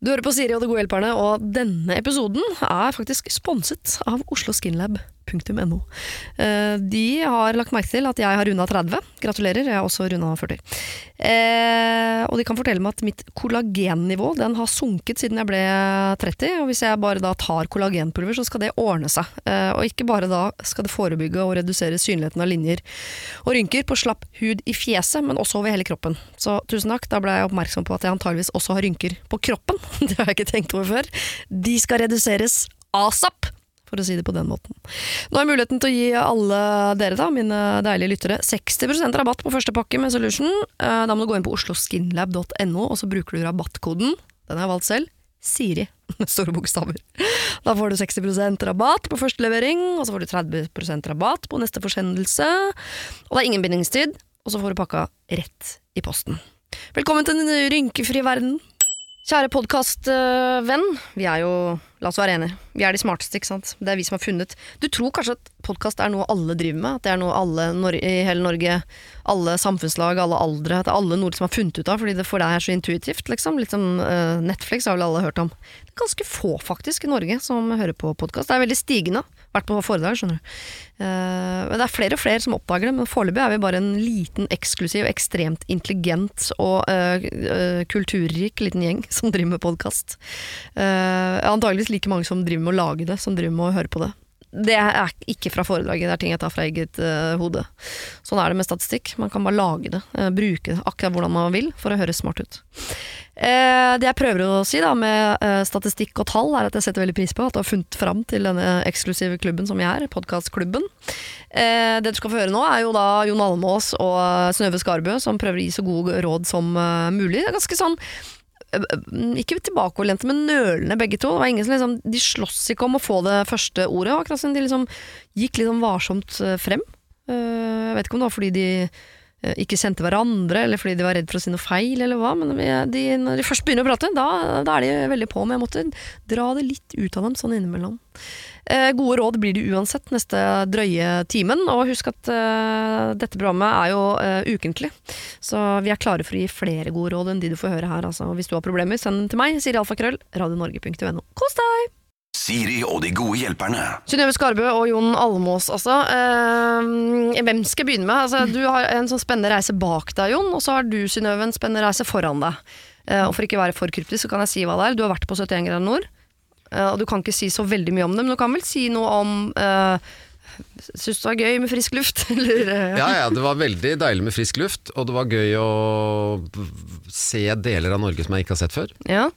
Du hører på Siri og De gode hjelperne, og denne episoden er faktisk sponset av osloskinlab.no. Eh, De har lagt merke til at jeg har runda 30. Gratulerer, jeg har også runda 40. Eh, og de kan fortelle meg at mitt kollagennivå den har sunket siden jeg ble 30. Og hvis jeg bare da tar kollagenpulver, så skal det ordne seg. Eh, Og ikke bare da skal det forebygge og redusere synligheten av linjer og rynker på slapp hud i fjeset, men også over hele kroppen. Så tusen takk, da ble jeg oppmerksom på at jeg antageligvis også har rynker på kroppen. Det har jeg ikke tenkt over før. De skal reduseres asap! For å si det på den måten. Nå har jeg muligheten til å gi alle dere, da, mine deilige lyttere, 60% rabatt på første pakke med Solution. Eh, Da må du gå inn på osloskinlab.no, og så bruker du rabattkoden, den har jeg valgt selv, Siri, med store bokstaver. Da får du 60% rabatt på første levering, og så får du 30% rabatt på neste forsendelse. Og det er ingen bindingstid, og så får du pakka rett i posten. Velkommen til den rynkefrie verden. Kjære podkastvenn, vi er jo La oss være enige. Vi er de smarteste, ikke sant. Det er vi som har funnet Du tror kanskje at podkast er noe alle driver med? At det er noe alle i hele Norge, alle samfunnslag, alle aldre At det er alle noe som har funnet ut av, fordi det for deg er så intuitivt, liksom. Litt som uh, Netflix har vel alle hørt om. Det er ganske få, faktisk, i Norge som hører på podkast. Det er veldig stigende. Vært på foredrag, skjønner du. Uh, det er flere og flere som oppdager det, men foreløpig er vi bare en liten, eksklusiv, ekstremt intelligent og uh, kulturrik liten gjeng som driver med podkast. antageligvis like mange som driver med å lage det, som driver med å høre på det. Det er ikke fra foredraget, det er ting jeg tar fra eget uh, hode. Sånn er det med statistikk. Man kan bare lage det, uh, bruke det akkurat hvordan man vil for å høres smart ut. Uh, det jeg prøver å si da med statistikk og tall, er at jeg setter veldig pris på at du har funnet fram til denne eksklusive klubben som vi er, podkastklubben. Det du skal få høre nå, er jo da Jon Almås og Synnøve Skarbø som prøver å gi så gode råd som mulig. Det er ganske sånn ikke tilbakeholdte, men nølende begge to. Det var ingen som liksom, De sloss ikke om å få det første ordet, akkurat som de liksom gikk litt sånn varsomt eh, frem. Eh, Jeg vet ikke om det var fordi de ikke kjente hverandre, eller fordi de var redd for å si noe feil, eller hva, men de, når de først begynner å prate, da, da er de veldig på. Men jeg måtte dra det litt ut av dem sånn innimellom. Eh, gode råd blir det uansett neste drøye timen, og husk at eh, dette programmet er jo eh, ukentlig. Så vi er klare for å gi flere gode råd enn de du får høre her. Altså. Hvis du har problemer, send dem til meg, sier Alfakrøll, radionorge.no. Kos deg! Siri og de gode hjelperne. Synnøve Skarbø og Jon Almås, altså. Eh, hvem skal jeg begynne med? Altså, du har en sånn spennende reise bak deg, Jon, og så har du, Synnøve, en spennende reise foran deg. Eh, og for ikke å være for kryptisk, så kan jeg si hva det er. Du har vært på 71 grader nord, eh, og du kan ikke si så veldig mye om det, men du kan vel si noe om uh, Syns du det var gøy med frisk luft? Eller, Ja, ja, det var veldig deilig med frisk luft, og det var gøy å se deler av Norge som jeg ikke har sett før. ja.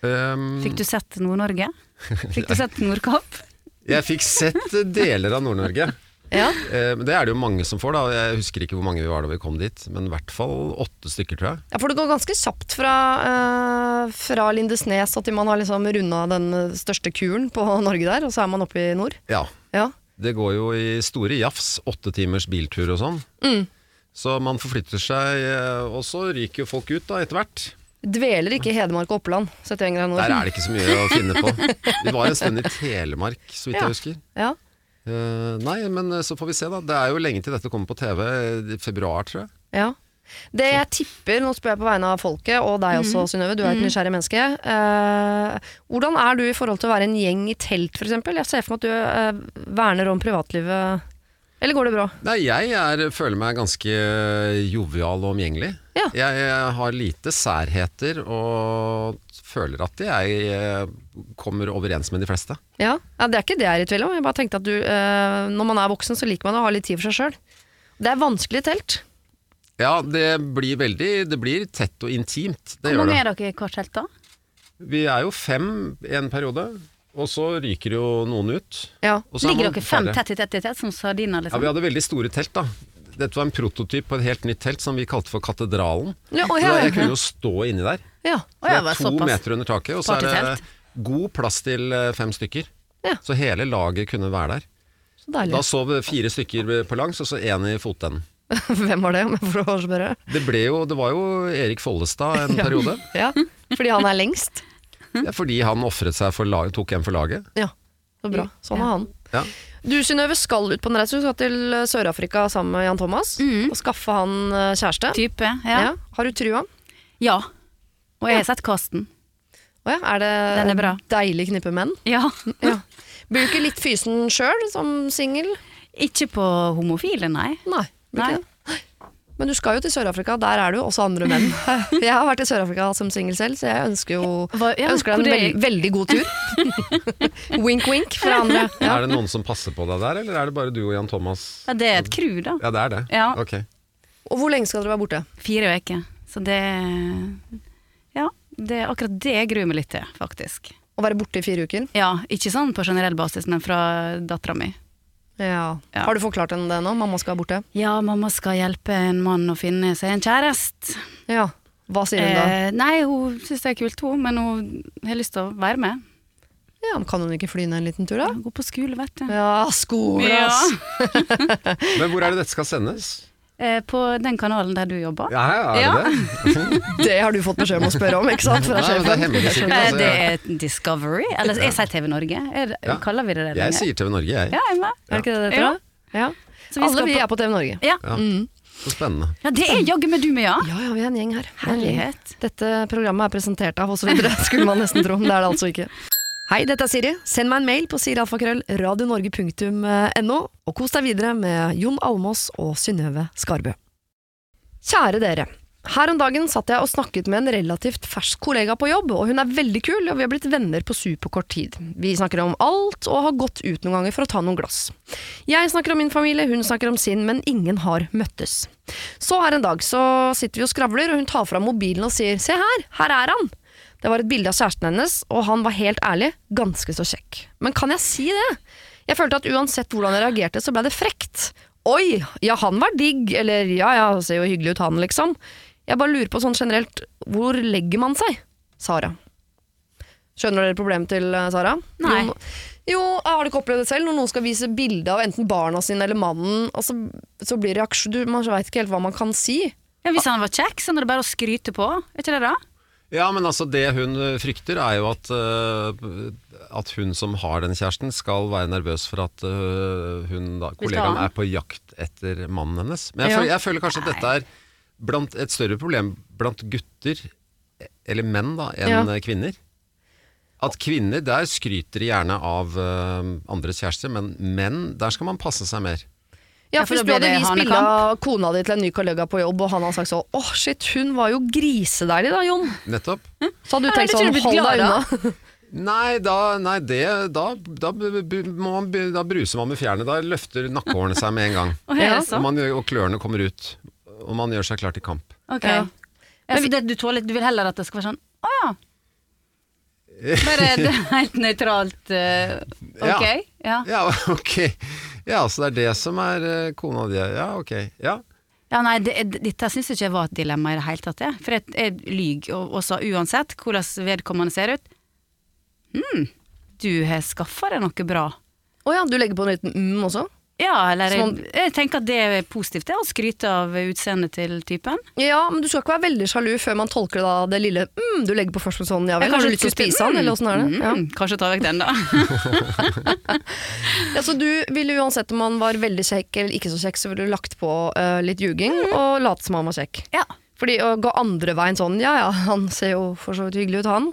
Um, Fikk du sett Nord-Norge? Fikk du sett Nordkapp? jeg fikk sett deler av Nord-Norge. ja. Eh, men det er det jo mange som får, da. Jeg husker ikke hvor mange vi var da vi kom dit, men i hvert fall åtte stykker, tror jeg. Ja, for det går ganske kjapt fra, uh, fra Lindesnes og til man har liksom runda den største kuren på Norge der, og så er man oppe i nord. Ja. Ja. Det går jo i store jafs, åtte timers biltur og sånn. Mm. Så man forflytter seg, eh, og så ryker jo folk ut da etter hvert. Dveler ikke i Hedmark og Oppland, 71 grader nord. Der er det ikke så mye å finne på. Vi var en stund i Telemark, så vidt Ja. jeg husker. Ja. Uh, nei, men eh, så får vi se, da. Det er jo lenge til dette kommer på TV. I februar, tror jeg. Ja. Det jeg tipper, nå spør jeg på vegne av folket, og deg også, Synnøve, du er et nysgjerrig menneske. Uh, hvordan er du i forhold til å være en gjeng i telt, f.eks.? Jeg ser for meg at du uh, verner om privatlivet. Eller går det bra? Nei, jeg er, føler meg ganske jovial og omgjengelig. Ja. Jeg, jeg, har lite særheter og føler at jeg eh, kommer overens med de fleste. Ja. ja, Det er ikke det jeg er i tvil om. Jeg bare tenkte at du, eh, Når man er voksen, så liker man å ha litt tid for seg sjøl. Det er vanskelig i telt. Ja, det blir veldig Det blir tett og intimt. Det Hvor mange er dere i hvert telt, da? Vi er jo fem i en periode, og så ryker jo noen ut. Ja. Er Ligger dere fem tett i tett i tett, som sardiner, Ja, liksom? vi hadde veldig store telt, da. Dette var en prototyp på et helt nytt telt som vi kalte for Katedralen. Ja, å, Så jeg kunne jo stå inni der. ja. Å, jeg var to såpass. meter under taket, og så er det god plass til eh, fem stykker. Ja. Så hele laget kunne være der. Så. Da sov fire stykker på langs, og så én i fotenden. Hvem var det, om jeg får spørre? Det, ble jo, det var jo Erik Follestad en Ja. periode. Ja, Fordi han er lengst? Ja, fordi han ofret seg for laget, tok en for laget. Ja, så bra. Sånn er han. Ja. Du Synnøve skal ut på en reise. Du skal til Sør-Afrika sammen med Jan Thomas. Mm. Og skaffe han eh, kjæreste. Type, Ja. ja. Har du trua? Ja. Og jeg har sett Karsten. Å ja, er det Den er bra. deilig knippe menn? Ja. Ja. Bruker litt fysen sjøl som singel? Ikke på homofile, nei. Nei. Nei. Men du skal jo til Sør-Afrika, der er det jo også andre menn. Jeg har vært i Sør-Afrika som singel selv, så jeg ønsker jo Hva- ja, jeg ønsker deg en veld, veldig god tur. wink, wink fra andre. Ja. Er det noen som passer på deg der, eller er det bare du og Jan Thomas? Ja, det er et crew, da. Ja, det er det. Ja. Ok. Og hvor lenge skal dere være borte? Fire uker. Så det Ja, det er akkurat det jeg gruer meg litt til, faktisk. Å være borte i fire uker? Ja, ikke sånn på generell basis, men fra dattera mi. Ja. Ja. Har du forklart henne det nå? Mamma skal borte? Ja, mamma skal hjelpe en mann å finne seg en kjæreste. Ja. Hva sier hun da? Eh, nei, hun syns det er kult, hun, men hun har lyst til å være med. Ja, men Kan hun ikke fly ned en liten tur, da? Gå på skole, vet du. Ja, skole, Ja. ass! Men hvor er det dette skal sendes? Eh, på den kanalen der du jobber. Ja, er Ja. det det? Det har du fått beskjed om å spørre om, ikke sant? Fra Nei, det er sikkert. Eh, Altså, det er Discovery, eller jeg sier TV Norge. Er, Ja. Kaller vi det det jeg sier TV Norge, jeg. Ja, jeg med. Er det ikke det det heter? Ja. Ja. Så vi Alle skal vi på- er på TV Norge. Ja. Ja. Mm. Så spennende. ja, det er jaggu meg du med, ja. Ja, ja, vi er en gjeng her. Er. Herlighet. Dette programmet er presentert av oss videre, skulle man nesten tro. Men det er det altså ikke. Hei, dette er Siri. Send meg en mail på sirialfakrøllradionorge.no, og kos deg videre med Jon Almås og Synnøve Skarbø. Kjære dere. Her om dagen satt jeg og snakket med en relativt fersk kollega på jobb, og hun er veldig kul, og vi har blitt venner på superkort tid. Vi snakker om alt, og har gått ut noen ganger for å ta noen glass. Jeg snakker om min familie, hun snakker om sin, men ingen har møttes. Så her en dag så sitter vi og skravler, og hun tar fram mobilen og sier se her, her er han. Det var et bilde av kjæresten hennes, og han var helt ærlig ganske så kjekk. Men kan jeg si det? Jeg følte at uansett hvordan jeg reagerte, så ble det frekt. Oi, ja han var digg, eller ja ja, ser jo hyggelig ut han, liksom. Jeg bare lurer på sånn generelt, hvor legger man seg? Sara. Skjønner dere problemet til eh, Sara? Nei. Jo, jo, har du ikke opplevd det selv? Når noen skal vise bilde av enten barna sine eller mannen, og så, så blir reaksjon du, Man veit ikke helt hva man kan si. Ja, hvis han var kjekk, så er det bare å skryte på. Er ikke det da? Ja, men altså det hun øh, frykter er jo at, uh, at hun som har den kjæresten skal være nervøs for at uh, hun da, kollegaen er på jakt etter mannen hennes. Men jeg, Ja. føler, jeg føler kanskje at dette er blant, et større problem blant gutter, eller menn da, enn Ja. kvinner. At kvinner, der skryter de gjerne av uh, andres kjærester, men menn, der skal man passe seg mer. Ja, Ja, for for Hvis da du hadde bilde av kona di til en ny kollega på jobb, og han hadde sagt sånn åh shit, hun var jo grisedeilig da, Jon. Nettopp. Så hadde du tenkt sånn, hold deg unna. Nei, da, nei det, da, da, man, da bruser man med fjærene. Da løfter nakkehårene seg med en gang. Og Ja. Og, man, og klørne kommer ut. Og man gjør seg klar til kamp. Ok. Ja. Ja. så det, du, tåler, du vil heller at det skal være sånn Å ja. Bare det er helt nøytralt. eh, ok. Ja. Ja, ok. Ja, så det er det som er eh, kona di. Ja, ok. Ja. Ja, nei, det, det- Dette syns jeg ikke var et dilemma i det hele tatt. Jeg. For jeg, jeg lyver, og, og så uansett hvordan vedkommende ser ut Hm, du har skaffa deg noe bra. Å ja, du legger på en liten mm også? Ja, eller jeg, jeg tenker at det er positivt, det å skryte av utseendet til typen. Ja, men du skal ikke være veldig sjalu før man tolker da det lille mm du legger på først med sånn ja vel, har du lyst til å spise spise han, eller åssen er det? Ja. Mm, Kanskje ta vekk den, da. Ja, så du ville uansett om han var veldig kjekk eller ikke så kjekk, så ville du lagt på uh, litt ljuging og late som han var kjekk. Ja. Fordi å gå andre veien sånn, ja ja, han ser jo for så vidt hyggelig ut han,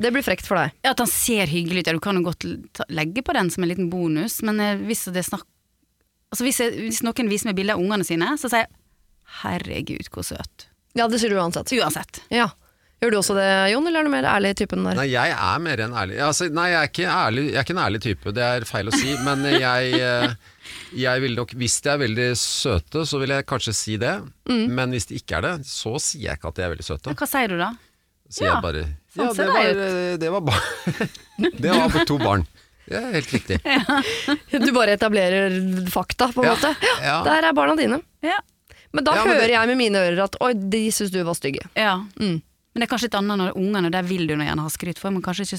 det blir frekt for deg. Ja, At han ser hyggelig ut, ja, du kan jo godt legge på den som en liten bonus, men eh, hvis det er snakk Altså hvis, jeg, hvis noen viser meg bilde av ungene sine, så sier jeg 'herregud, hvor søt'. Ja, det sier du uansett. Uansett. Ja. Gjør du også det, Jon, eller er du mer ærlig i typen der? Nei, jeg er mer enn ærlig. Altså, nei, jeg er, ikke ærlig. jeg er ikke en ærlig type, det er feil å si. Men jeg, eh, jeg vil nok Hvis de er veldig søte, så vil jeg kanskje si det. Men hvis de ikke er det, så sier jeg ikke at de er veldig søte. Hva sier du da? Sier Ja, jeg bare sånn Ja, det var, eh, det var. Det var to barn. Det er helt riktig. Du bare etablerer fakta, på en Ja, måte. Ja, ja. Der er barna dine. Ja. Men da Ja, men hører det- jeg med mine ører at oi, de syns du var stygge. ja. Mm. Men det er kanskje litt annet når ungene, der vil du gjerne ha skryt for, men kanskje ikke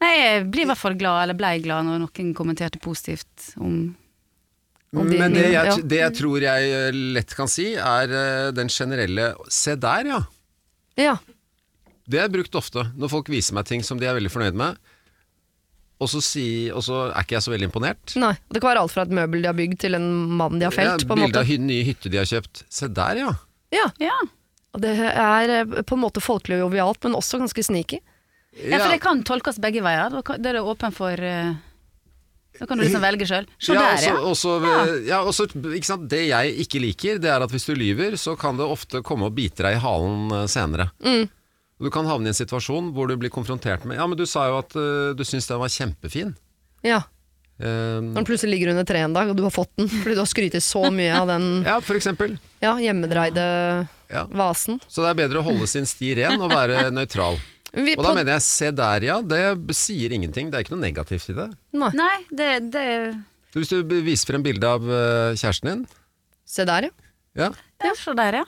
Nei, jeg blir i hvert fall glad, eller blei glad, når noen kommenterte positivt om de- Men det jeg, ja. det jeg tror jeg eh, lett kan si, er eh, den generelle Se der, ja. Ja. Det er brukt ofte når folk viser meg ting som de er veldig fornøyd med. Og så, si, og så er ikke jeg så veldig imponert. Nei. Det kan være alt fra et møbel de har bygd, til en mann de har felt. Ja, på en Bilde måte. av nye hytte de har kjøpt. Se der, ja. Ja. Ja. Og det er eh, på en måte folkelig og jovialt, men også ganske sneaky. Ja, for det kan tolkes begge veier. Det er det åpen for eh, Da kan du liksom velge sjøl. Se ja, der, også, ja. også, ja. også, ikke sant? Det jeg ikke liker, det er at hvis du lyver, så kan det ofte komme og bite deg i halen eh, senere. Mm. Du kan havne i en situasjon hvor du blir konfrontert med Ja, men du sa jo at uh, du syntes den var kjempefin. Ja. Um, Når den plutselig ligger under treet en dag, og du har fått den fordi du har skrytt så mye av den ja, for eksempel. ja, hjemmedreide Ja. vasen. Så det er bedre å holde sin sti ren og være nøytral. Vi, Og da mener jeg se der, ja. Det sier ingenting. Det er ikke noe negativt i det. Nei, Nei, det, det Hvis du viser frem bilde av eh, kjæresten din se der, ja. ja. Ja, se der, ja.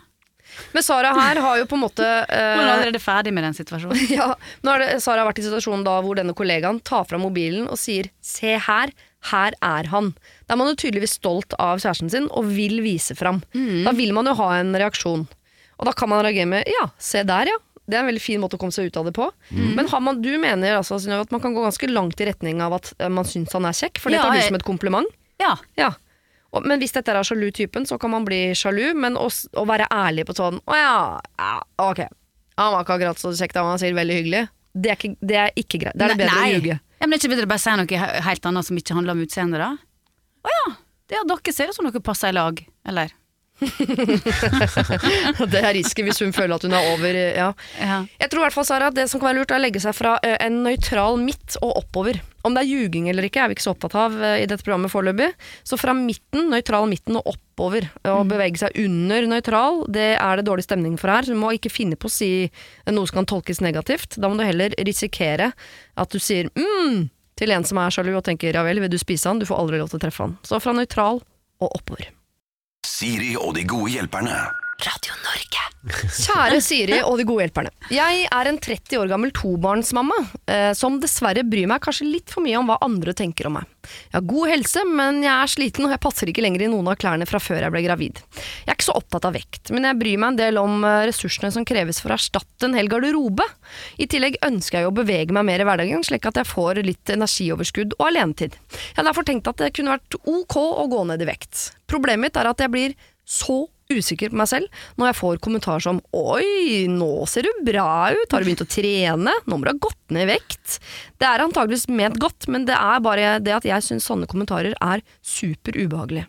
Men Sara her har jo på en måte eh, Hun er allerede ferdig med den situasjonen. ja, Nå har det, Sara vært i situasjonen da hvor denne kollegaen tar fram mobilen og sier 'se her, her er han'. Da er man jo tydeligvis stolt av kjæresten sin og vil vise fram. Da vil man jo ha en reaksjon. Og da kan man reagere med 'ja, se der, ja'. Det er en veldig fin måte å komme seg ut av det på. Men har man, du mener altså, at man kan gå ganske langt i retning av at eh, man syns han er kjekk? For det Ja, tar du som et kompliment? Ja. Ja. Men hvis dette er sjalu typen, så kan man bli sjalu, men å, å være ærlig på sånn Å ja, ja, ok. Han var ikke akkurat så kjekk han sier veldig hyggelig. Det er ikke, det er ikke greit. Det er det bedre Nei. å ljuge. Ja, men det er ikke bedre å bare si noe helt annet som ikke handler om utseendet, da? Å ja, det at dere ser ut som dere passer i lag, eller? det er risken hvis hun føler at hun er over ja. Ja. Jeg tror i hvert fall, Sara, at det som kan være lurt, er å legge seg fra en nøytral midt og oppover. Om det er ljuging eller ikke, er vi ikke så opptatt av i dette programmet foreløpig. Så fra midten, nøytral midten og oppover. Å bevege seg under nøytral, det er det dårlig stemning for her. Så du må ikke finne på å si noe som kan tolkes negativt. Da må du heller risikere at du sier mm til en som er sjalu og tenker ja vel, vil du spise han? Du får aldri lov til å treffe han. Så fra nøytral og oppover. Siri og de gode hjelperne. Radio Norge. Kjære Siri og de gode hjelperne. Jeg er en 30 år gammel tobarnsmamma eh, som dessverre bryr meg kanskje litt for mye om hva andre tenker om meg. Jeg har god helse, men jeg er sliten og jeg passer ikke lenger i noen av klærne fra før jeg ble gravid. Jeg er ikke så opptatt av vekt, men jeg bryr meg en del om eh, ressursene som kreves for å erstatte en hel garderobe. I tillegg ønsker jeg å bevege meg mer i hverdagen, slik at jeg får litt energioverskudd og alenetid. Jeg har derfor tenkt at det kunne vært ok å gå ned i vekt. Problemet mitt er at jeg blir så usikker på meg selv når jeg får kommentarer som Oi, nå ser du bra ut, har du begynt å trene? Nå må du ha gått ned i vekt. Det er antageligvis ment godt, men det er bare det at jeg syns sånne kommentarer er super ubehagelig.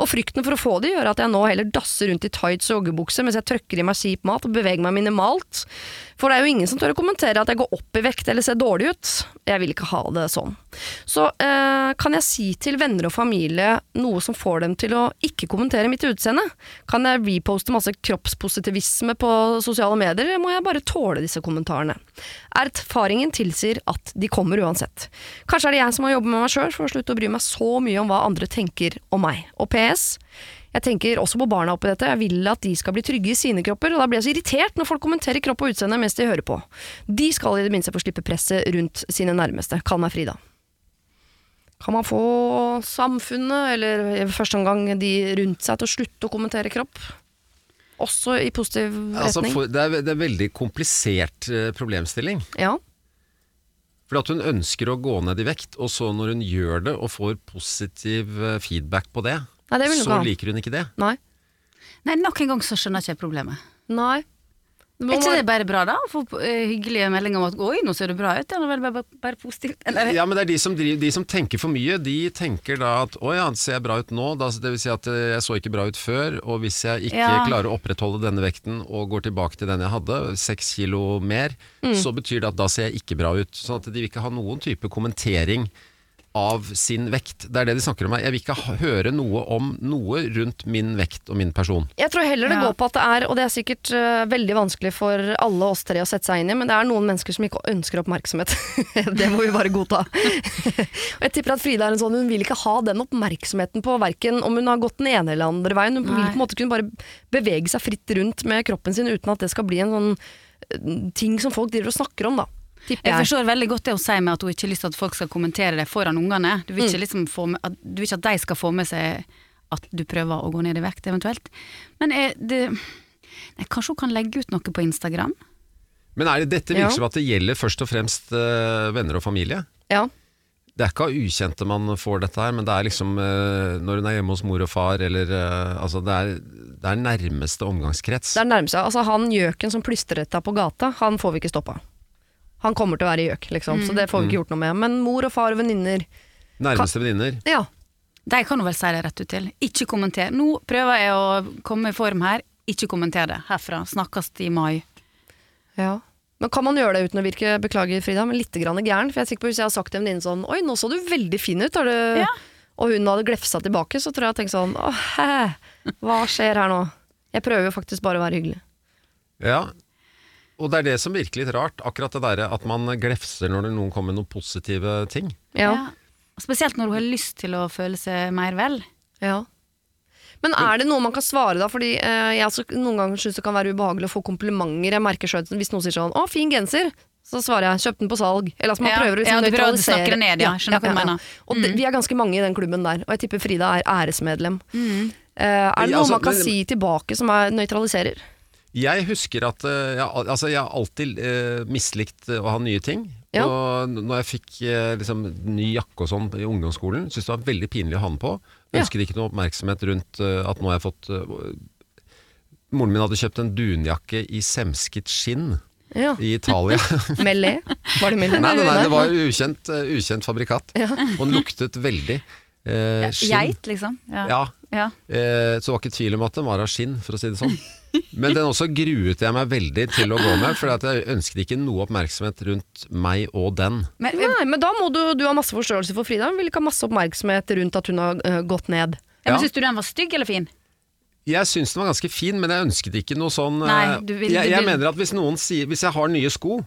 Og frykten for å få det gjør at jeg nå heller dasser rundt i tights og joggebukse mens jeg trøkker i meg kjip mat og beveger meg minimalt. For det er jo ingen som tør å kommentere at jeg går opp i vekt eller ser dårlig ut. Jeg vil ikke ha det sånn. Så eh, kan jeg si til venner og familie noe som får dem til å ikke kommentere mitt utseende? Kan jeg reposte masse kroppspositivisme på sosiale medier, må jeg bare tåle disse kommentarene? Erfaringen tilsier at de kommer uansett. Kanskje er det jeg som må jobbe med meg sjøl for å slutte å bry meg så mye om hva andre tenker om meg. Og PS, jeg tenker også på barna oppi dette. Jeg vil at de skal bli trygge i sine kropper, og da blir jeg så irritert når folk kommenterer kropp og utseende mens de hører på. De skal i det minste få slippe presset rundt sine nærmeste. Kall meg Frida. Kan man få samfunnet, eller i første omgang de rundt seg, til å slutte å kommentere kropp? Også i positiv Altså, retning? for, det, er, det er veldig komplisert eh, problemstilling. Ja. For at hun ønsker å gå ned i vekt, og så når hun gjør det og får positiv eh, feedback på det, Nei, det så liker hun ikke det. Nei. Nei, nok en gang så skjønner jeg ikke problemet. Nei. Er ikke det bare bra, da? Å få eh, hyggelige meldinger om at 'oi, nå ser du bra ut'? Er vel bare, bare positivt? Eller? Ja, men det er de som, driver, de som tenker for mye, de tenker da at 'å ja, ser bra ut nå'? Da, det vil si at eh, jeg så ikke bra ut før, og hvis jeg ikke Ja. klarer å opprettholde denne vekten og går tilbake til den jeg hadde, seks kilo mer, Mm. så betyr det at da ser jeg ikke bra ut. Sånn at de vil ikke ha noen type kommentering av sin vekt. Det er det de snakker om her. Jeg vil ikke høre noe om noe rundt min vekt og min person. Jeg tror heller det Ja. går på at det er, og det er sikkert uh, veldig vanskelig for alle oss tre å sette seg inn i, men det er noen mennesker som ikke ønsker oppmerksomhet. det må vi bare godta. og jeg tipper at Frida er en sånn, hun vil ikke ha den oppmerksomheten på hverken om hun har gått den ene eller andre veien. Hun vil på en måte kunne bare bevege seg fritt rundt med kroppen sin uten at det skal bli en sånn øh, ting som folk driver og snakker om, da. Tipper Jeg forstår veldig godt det hun sier med at hun ikke har lyst til at folk skal kommentere det foran ungene. Du vil ikke, liksom få med, at, du vil ikke at de skal få med seg at du prøver å gå ned i vekt, eventuelt. Men er det nei, Kanskje hun kan legge ut noe på Instagram? Men er det, dette virker som at det gjelder først og fremst eh, venner og familie. Ja. Det er ikke av ukjente man får dette her, men det er liksom eh, når hun er hjemme hos mor og far, eller eh, Altså, det er, det er nærmeste omgangskrets. Det er nærmeste. altså Han gjøken som plystrer etter deg på gata, han får vi ikke stoppa. Han kommer til å være gjøk, liksom, så det får vi ikke gjort noe med. Men mor og far og venninner Nærmeste venninner. Ja. De kan jo vel si det rett ut til. Ikke kommenter. Nå prøver jeg å komme i form her. Ikke kommenter det herfra. Snakkes i mai. ja. Men kan man gjøre det uten å virke beklager Frida, men litt grann gæren? For jeg er sikker på Hvis jeg har sagt til en venninne sånn Oi, nå så du veldig fin ut. Har du... Ja. Og hun hadde glefsa tilbake, så tror jeg jeg tenkte sånn Åh, hæ, hva skjer her nå? Jeg prøver jo faktisk bare å være hyggelig. Ja. Og det er det som virker litt rart, akkurat det derre at man glefser når noen kommer med noen positive ting. Ja. Spesielt når hun har lyst til å føle seg mer vel. Ja. Men er det noe man kan svare da? Fordi eh, jeg altså, noen ganger syns det kan være ubehagelig å få komplimenter. Jeg merker selv, Hvis noen sier sånn 'Å, fin genser', så svarer jeg 'kjøpt den på salg'. Eller altså man Ja, prøver å liksom ja, nøytralisere. ned, ja. Skjønner hva du mener. Mm. Og det, vi er ganske mange i den klubben der, og jeg tipper Frida er æresmedlem. Mm. Eh, er det Ja, noe altså, man kan men- si tilbake som er nøytraliserer? Jeg husker at eh, jeg, altså jeg har alltid eh, mislikt eh, å ha nye ting. Ja. Og når jeg fikk eh, liksom, ny jakke og sånn i ungdomsskolen, syntes det var veldig pinlig å ha den på. Ja. Ønsket ikke noe oppmerksomhet rundt uh, at nå har jeg fått uh, Moren min hadde kjøpt en dunjakke i semsket skinn Ja. i Italia. Melé? Var det Melé? nei, nei, nei, det var ukjent, uh, ukjent fabrikat. Ja. Og den luktet veldig. Eh, skinn. Geit, liksom. Ja. Ja, Ja. Eh, så det var ikke tvil om at den var av skinn, for å si det sånn. Men den også gruet jeg meg veldig til å gå med, for jeg ønsket ikke noe oppmerksomhet rundt meg og den. Men, Nei, men da må du, du ha masse forståelse for Frida. Hun vil ikke ha masse oppmerksomhet rundt at hun har uh, gått ned. ja, men. Syns du den var stygg eller fin? Jeg syns den var ganske fin, men jeg ønsket ikke noe sånn Nei, eh, du vil- jeg, du jeg vil- mener at hvis noen sier Hvis jeg har nye sko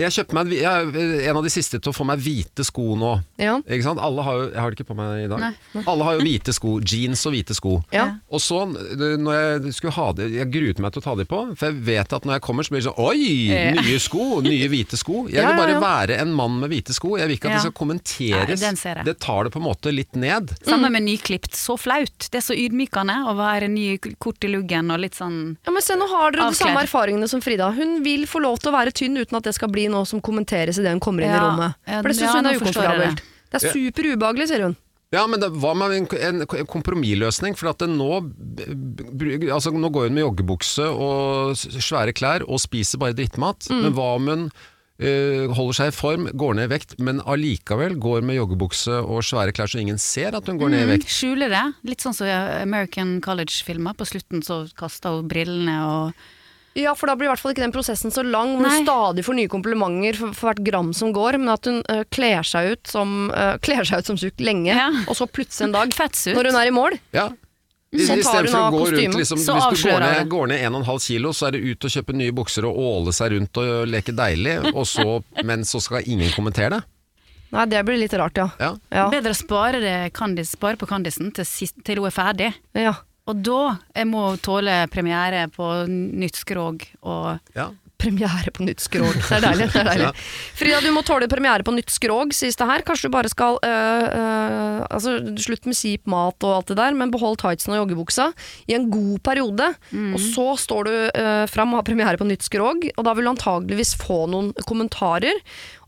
Jeg kjøpte meg en jeg er en av de siste til å få meg hvite sko nå. Ja. Ikke sant? Alle har jo Jeg har det ikke på meg i dag. Nei. Alle har jo hvite sko. Jeans og hvite sko. Ja. Og så, når jeg skulle ha det Jeg gruet meg til å ta de på, for jeg vet at når jeg kommer, så blir det sånn Oi! Nye sko! Nye hvite sko. Jeg vil bare være en mann med hvite sko. Jeg vil ikke at det skal kommenteres. Nei, den ser jeg. det tar det på en måte litt ned. Samme med nyklipt. Så flaut. Det er så ydmykende å være ny, kort i luggen og litt sånn Ja, men se, nå har dere de samme erfaringene som Frida. Hun vil få lov til å være tynn uten at det skal bli noe som kommenteres idet hun kommer inn i Ja, rommet. ja, For det syns ja, hun er forstår jeg ukomfortabelt. Det er super ubehagelig, sier hun. Ja, men det, hva med en, en, en kompromissløsning? For at det nå, b- b- altså, nå går hun med joggebukse og s- svære klær og spiser bare drittmat. Mm. Men hva om hun eh, holder seg i form, går ned i vekt, men allikevel går med joggebukse og svære klær så ingen ser at hun går ned i vekt? Skjuler det. Litt sånn som i American College-filmer. På slutten så kaster hun brillene og Ja, for da blir i hvert fall ikke den prosessen så lang, hvor Nei. hun stadig får nye komplimenter for, for hvert gram som går, men at hun uh, kler seg ut som uh, Kler seg ut som tjukk lenge, Ja. og så plutselig en dag, ut. når hun er i mål Ja. I, Så tar Istedenfor å gå rundt liksom, så Hvis du går ned, går ned 1,5 kilo, så er det ut og kjøpe nye bukser og åle seg rundt og leke deilig, og så, men så skal ingen kommentere det. Nei, det blir litt rart, ja. Ja. Ja. Bedre å spare, det kandis, spare på kandisen til, til hun er ferdig. ja. Og da jeg må tåle premiere på nytt skrog og Ja. Premiere på nytt skrog. Det er deilig. det er deilig. Ja. Frida, du må tåle premiere på nytt skrog, sies det her. Kanskje du bare skal øh, øh, altså, Slutt med kjip mat og alt det der, men behold tightsen og joggebuksa i en god periode. Og så står du øh, fram og har premiere på nytt skrog, og da vil du antageligvis få noen kommentarer.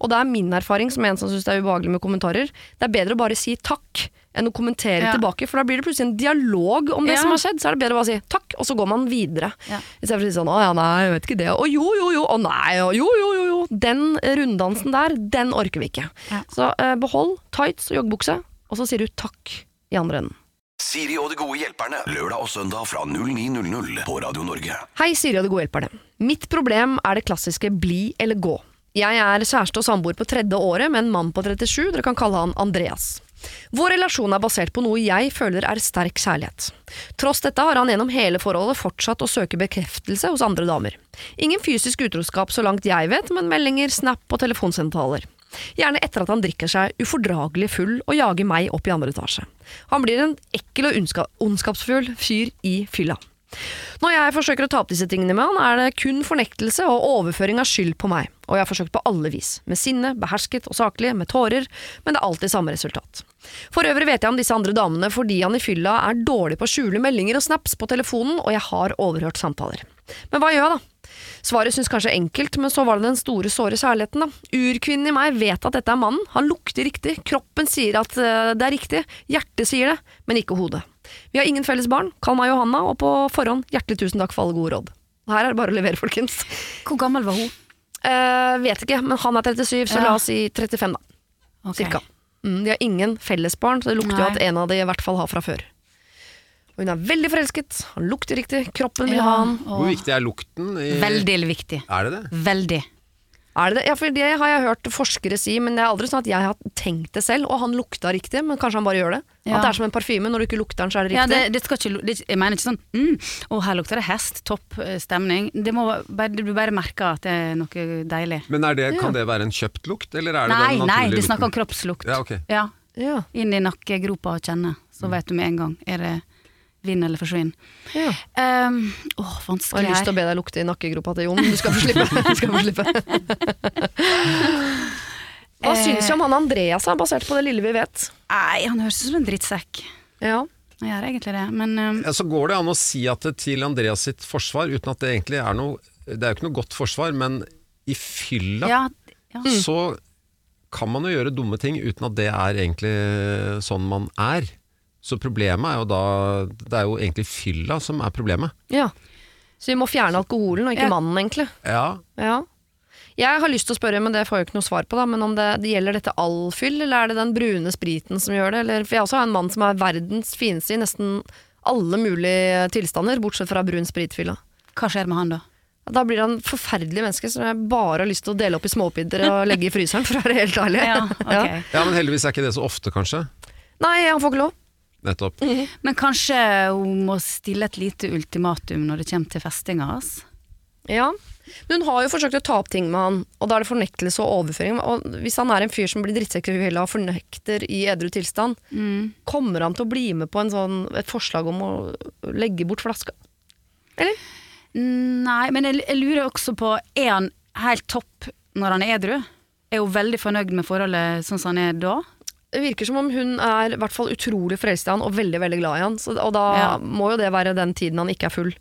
Og det er min erfaring som en som syns det er ubehagelig med kommentarer. Det er bedre å bare si takk enn å kommentere Ja. tilbake, for da blir det plutselig en dialog om det Ja. som har skjedd. Så er det bedre å bare si takk, og så går man videre. Ja. Istedenfor å si sånn 'Å ja, nei, jeg vet ikke det', Å 'jo, jo, jo', Å 'nei', å 'jo, jo, jo', jo. Den runddansen der, den orker vi ikke. Ja. Så eh, behold tights og joggebukse, og så sier du takk i andre enden. Siri og de gode hjelperne. Lørdag og søndag fra 09.00 på Radio Norge. Hei, Siri og de gode hjelperne. Mitt problem er det klassiske bli eller gå. Jeg er kjæreste og samboer på tredje året med en mann på 37, dere kan kalle han Andreas. Vår relasjon er basert på noe jeg føler er sterk kjærlighet. Tross dette har han gjennom hele forholdet fortsatt å søke bekreftelse hos andre damer. Ingen fysisk utroskap så langt jeg vet, men meldinger, snap og telefonsamtaler. Gjerne etter at han drikker seg ufordragelig full og jager meg opp i andre etasje. Han blir en ekkel og ondskapsfull fyr i fylla. Når jeg forsøker å ta opp disse tingene med han, er det kun fornektelse og overføring av skyld på meg, og jeg har forsøkt på alle vis, med sinne, behersket og saklig, med tårer, men det er alltid samme resultat. For øvrig vet jeg om disse andre damene fordi han i fylla er dårlig på å skjule meldinger og snaps på telefonen, og jeg har overhørt samtaler. Men hva gjør jeg da? Svaret synes kanskje enkelt, men så var det den store, såre kjærligheten, da. Urkvinnen i meg vet at dette er mannen, han lukter riktig, kroppen sier at eh, det er riktig, hjertet sier det, men ikke hodet. Vi har ingen felles barn, kall meg Johanna, og på forhånd hjertelig tusen takk for alle gode råd. Her er det bare å levere, folkens. Hvor gammel var hun? Eh, vet ikke, men han er 37, så Ja. la oss si 35, da. Ok. Cirka. Mm, de har ingen felles barn, så det lukter jo Nei. at en av de i hvert fall har fra før. Og hun er veldig forelsket, han lukter riktig, kroppen vil Ja, ha han. Hvor og viktig er lukten? I, Veldig viktig. Er det det? Veldig. Er det det? Ja, for det har jeg hørt forskere si, men det er aldri sånn at jeg har tenkt det selv, og han lukta riktig, men kanskje han bare gjør det. Ja. At det er som en parfyme, når du ikke lukter den, så er det Ja, riktig. det, det skal ikke, det, jeg mener ikke sånn mm, Å, her lukter det hest, topp eh, stemning. Det må bare, du bare merker at det er noe deilig. Men er det, kan det være en kjøpt lukt, eller er det Nei, den nei, naturlige det snakker om kroppslukt. Ja, ok. Ja, Ja, Inn i nakkegropa og kjenne, så vet du med en gang. Er det vinn eller forsvinn? ja. Um, åh, Jeg har lyst til å be deg lukte i nakkegropa til Jon, men du skal få slippe. Du skal få slippe. Hva Eh. syns du om han Andreas, er basert på det lille vi vet? Nei, han høres ut som en drittsekk. Ja. Han gjør egentlig det, men um, Ja, så går det an å si at det til Andreas sitt forsvar, uten at det egentlig er noe Det er jo ikke noe godt forsvar, men i fylla ja, ja. så kan man jo gjøre dumme ting uten at det er egentlig sånn man er. Så problemet er jo da Det er jo egentlig fylla som er problemet. ja. Så vi må fjerne alkoholen, og ikke Ja. mannen, egentlig. Ja, Ja. Jeg har lyst til å spørre, men det får jeg jo ikke noe svar på, da, men om det, det gjelder dette all fyll, eller er det den brune spriten som gjør det? Eller, for jeg også har en mann som er verdens fineste i nesten alle mulige tilstander, bortsett fra brun spritfylla. Hva skjer med han da? Da blir han forferdelig menneske som jeg bare har lyst til å dele opp i småbiter og legge i fryseren, for å være helt ærlig. Ja, ok. ja, men heldigvis er ikke det så ofte, kanskje. Nei, han får ikke lov. Nettopp. Men kanskje hun må stille et lite ultimatum når det kommer til festinga hans? Ja. Men hun har jo forsøkt å ta opp ting med han, og da er det fornektelse og overføring. Og hvis han er en fyr som blir drittsekk i fylla og fornekter i edru tilstand, kommer han til å bli med på en sånn, et forslag om å legge bort flaska? Eller? Nei, men jeg, jeg lurer også på Er han helt topp når han er edru? Er hun veldig fornøyd med forholdet sånn som han er da? Det virker som om hun er i hvert fall utrolig forelsket i han og veldig veldig glad i han. Så, og da Ja. må jo det være den tiden han ikke er full.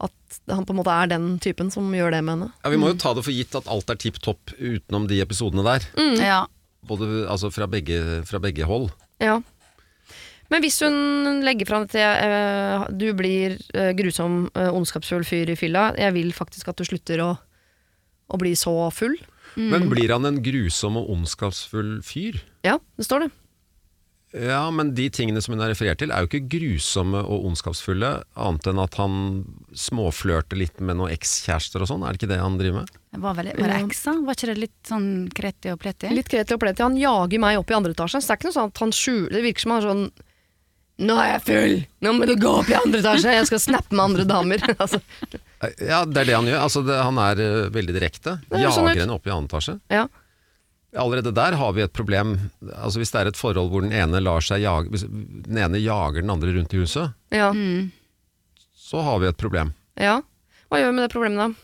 At han på en måte er den typen som gjør det med henne. Ja, Vi må jo ta det for gitt at alt er tipp topp utenom de episodene der. Ja. Både, altså fra begge, fra begge hold. Ja. Men hvis hun legger fram til øh, du blir øh, grusom, øh, ondskapsfull fyr i fylla, jeg vil faktisk at du slutter å, å bli så full. Men blir han en grusom og ondskapsfull fyr? Ja, det står det. Ja, men de tingene som hun har referert til er jo ikke grusomme og ondskapsfulle, annet enn at han småflørter litt med noen ekskjærester og sånn. Er det ikke det han driver med? Var, vel, var det eksa? Var ikke det litt sånn kreti og pleti? Litt kreti og pleti. Han jager meg opp i andre etasje. Så det er ikke noe sånn at han skjuler Det virker som han er sånn Nå er jeg full! Nå må du gå opp i andre etasje! Jeg skal snappe med andre damer. altså, Ja, det er det han gjør. Altså, det, han er uh, veldig direkte. Det er sånn ut. Jager henne opp i annen etasje. ja. Allerede der har vi et problem. Altså Hvis det er et forhold hvor den ene lar seg jage Hvis den ene jager den andre rundt i huset, Ja. Mm. så har vi et problem. ja. Hva gjør vi med det problemet, da?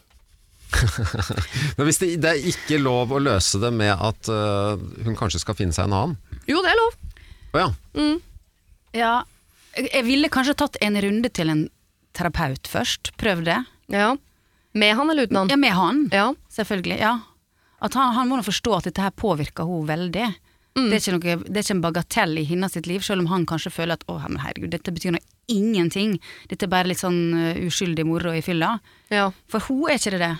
Men hvis det, det er ikke lov å løse det med at øh, hun kanskje skal finne seg en annen Jo, det er lov. Å ja. Ja. Jeg jeg ville kanskje tatt en runde til en terapeut først. Prøv det. Ja. Med han eller uten han? Ja, med han. Ja. Selvfølgelig. ja. At han, han må nå forstå at dette her påvirker henne veldig. Mm. Det, er ikke noe, det er ikke en bagatell i hennes sitt liv, selv om han kanskje føler at å, men herregud, dette betyr nå ingenting. Dette er bare litt sånn uh, uskyldig moro i fylla. ja. For hun er ikke det det.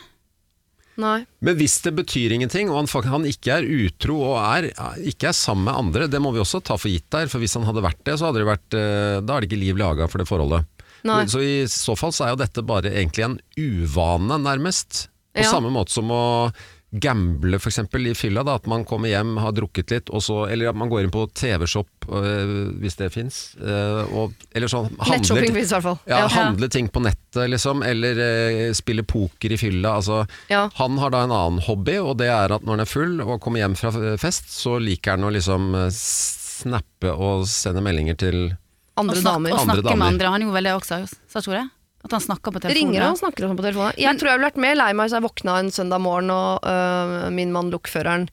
Nei. Men hvis det betyr ingenting, og han, han ikke er utro og er, ikke er sammen med andre, det må vi også ta for gitt der. For hvis han hadde vært det, så hadde det vært, øh, da er det ikke liv laga for det forholdet. Nei. Så i så fall så er jo dette bare egentlig en uvane, nærmest. På Ja. samme måte som å gamble f.eks. i fylla. Da, at man kommer hjem, har drukket litt, og så, eller at man går inn på TV-shop, øh, hvis det fins. eller sånn Nettshopping fins i hvert fall. ja, Ja. handle ting på nettet, liksom. Eller øh, spille poker i fylla. Altså, Ja. Han har da en annen hobby, og det er at når han er full og kommer hjem fra fest, så liker han å liksom eh, snappe og sende meldinger til Andre og damer. Og Andre snakke damer. med andre. Han gjorde vel det også, sa ikke det? At han snakka på telefonen. Ringer og snakker på telefonen. Jeg tror jeg ville vært mer lei meg hvis jeg våkna en søndag morgen og øh, min mann lokføreren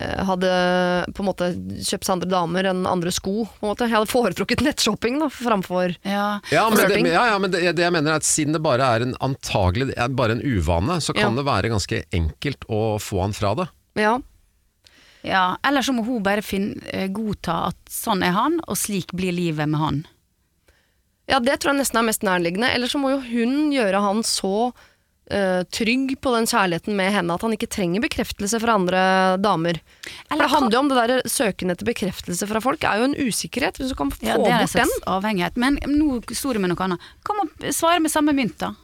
øh, hadde på en måte kjøpt seg andre damer enn andre sko. På en måte. Jeg hadde foretrukket nettshopping da, framfor Ja. Ja, men, det, ja, ja, men det, det jeg mener er at siden det bare er en antagelig er bare en uvane, så kan Ja. det være ganske enkelt å få han fra det. Ja. Ja. Eller så må hun bare finne, eh, godta at sånn er han, og slik blir livet med han. ja, det tror jeg nesten er mest nærliggende. Eller så må jo hun gjøre han så uh, trygg på den kjærligheten med henne, at han ikke trenger bekreftelse fra andre damer. For det handler jo om det der søken etter bekreftelse fra folk, er jo en usikkerhet. Hvis du kan få Ja, det er en bort den. slags avhengighet. Men nå sto det med noe annet. Kan man svare med samme mynt, da?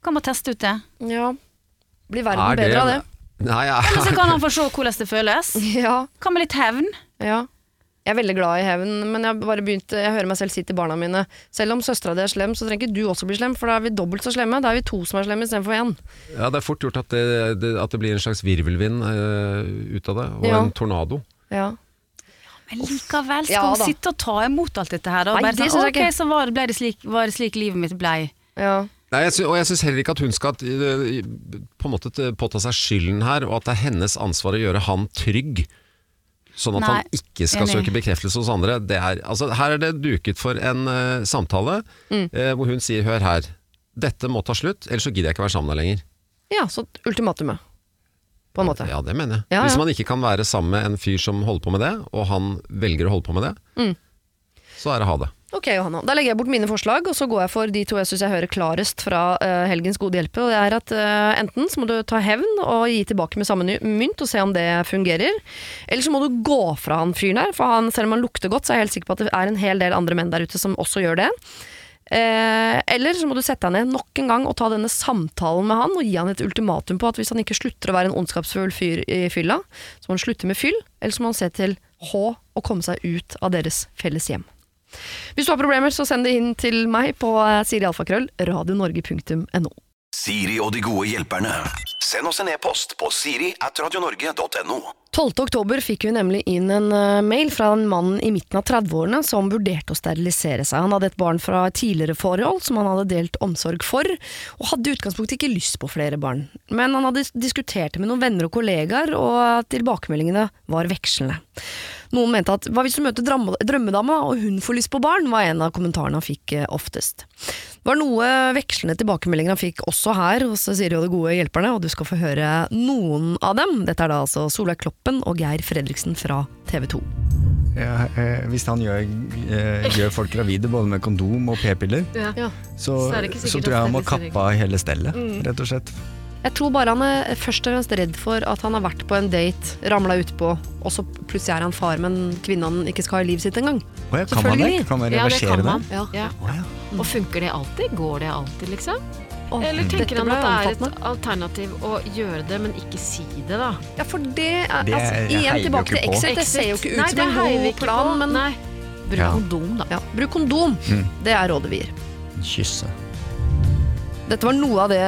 Kan man teste ut det? Ja. Blir verden Er bedre av det? Nei, ja. Eller så kan han få se hvordan det føles. Ja. Hva med litt hevn? Ja. Jeg er veldig glad i hevn, men jeg, bare begynt, jeg hører meg selv si til barna mine Selv om søstera di er slem, så trenger ikke du også bli slem, for da er vi dobbelt så slemme. Da er vi to som er slemme istedenfor én. ja, det er fort gjort at det, det, at det blir en slags virvelvind uh, ut av det, og Ja. en tornado. Ja. Men likevel, skal Ja, hun sitte og ta imot alt dette her? Da? Nei, Bare det sånn, ok, så var det, ble det slik, var det slik livet mitt blei. ja. Nei, jeg sy og jeg syns heller ikke at hun skal eh, på en måte påta seg skylden her, og at det er hennes ansvar å gjøre han trygg. Sånn at Nei, han ikke skal enig. søke bekreftelse hos andre. Det er, altså, her er det duket for en uh, samtale Mm. uh, hvor hun sier 'hør her, dette må ta slutt, ellers så gidder jeg ikke være sammen med deg lenger'. ja, så ultimatumet. På en måte. Ja, det mener jeg. Ja, ja. Hvis man ikke kan være sammen med en fyr som holder på med det, og han velger å holde på med det, Mm. så er det ha det. Ok, Johanna. Da legger jeg bort mine forslag, og så går jeg for de to jeg syns jeg hører klarest fra uh, helgens gode hjelper. Og det er at uh, enten så må du ta hevn og gi tilbake med samme mynt og se om det fungerer. Eller så må du gå fra han fyren der, for han, selv om han lukter godt, så er jeg helt sikker på at det er en hel del andre menn der ute som også gjør det. Eh, eller så må du sette deg ned nok en gang og ta denne samtalen med han og gi han et ultimatum på at hvis han ikke slutter å være en ondskapsfull fyr i fylla, så må han slutte med fyll, eller så må han se til H og komme seg ut av deres felles hjem. Hvis du har problemer, så send det inn til meg på eh, sirialfakrøll radionorge.no. Siri og de gode hjelperne. Send oss en e-post på siri at radionorge.no. 12. oktober fikk vi nemlig inn en eh, mail fra en mann i midten av 30-årene som vurderte å sterilisere seg. Han hadde et barn fra et tidligere forhold som han hadde delt omsorg for, og hadde i utgangspunktet ikke lyst på flere barn. Men han hadde diskutert det med noen venner og kollegaer, og tilbakemeldingene var vekslende. Noen mente at hva hvis du møter drømmedama og hun får lyst på barn, var en av kommentarene han fikk eh, oftest. Det var noe vekslende tilbakemeldinger han fikk også her hos Siri og de gode hjelperne, og du skal få høre noen av dem. Dette er da altså Solveig Kloppen og Geir Fredriksen fra TV 2. Ja, eh, hvis han gjør, eh, gjør folk gravide både med kondom og p-piller, Ja. så, Så så, tror jeg han må kappe av hele stellet, Mm. rett og slett. Jeg tror bare han er først og fremst redd for at han har vært på en date, ramla utpå, og så plutselig er han far med en kvinne han ikke skal ha i livet sitt engang. Oh ja, kan man det? Kan man Ja, det reversere kan det? man. Ja. Ja. Oh, ja. Og funker det alltid? Går det alltid, liksom? Oh, Eller tenker han at det er et alternativ å gjøre det, men ikke si det, da? Ja, for det er, Det altså, igjen tilbake til. Exit. Det ser jo ikke ut Nei, som en god plan, men Nei. Bruk Ja. kondom, da. ja, bruk kondom. Mm. Det er rådet vi gir. Kysse. Dette var noe av det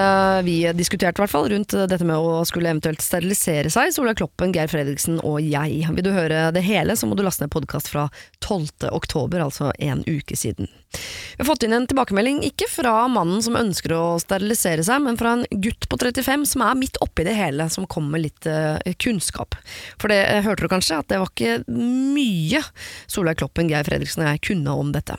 vi diskuterte, i hvert fall, rundt dette med å skulle eventuelt sterilisere seg. Solveig Kloppen, Geir Fredriksen og jeg. Vil du høre det hele, så må du laste ned podkast fra 12. oktober, altså en uke siden. Vi har fått inn en tilbakemelding, ikke fra mannen som ønsker å sterilisere seg, men fra en gutt på 35 som er midt oppi det hele, som kommer med litt eh, kunnskap. For det eh, hørte du kanskje, at det var ikke mye Solveig Kloppen, Geir Fredriksen og jeg kunne om dette.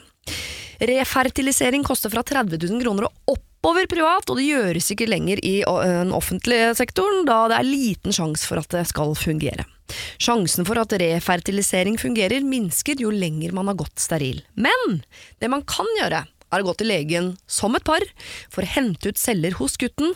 Refertilisering koster fra 30 000 kroner og oppover privat, og det gjøres ikke lenger i den offentlige sektoren, da det er liten sjanse for at det skal fungere. Sjansen for at refertilisering fungerer minsker jo lenger man har gått steril. Men det man kan gjøre, er å gå til legen som et par for å hente ut celler hos gutten.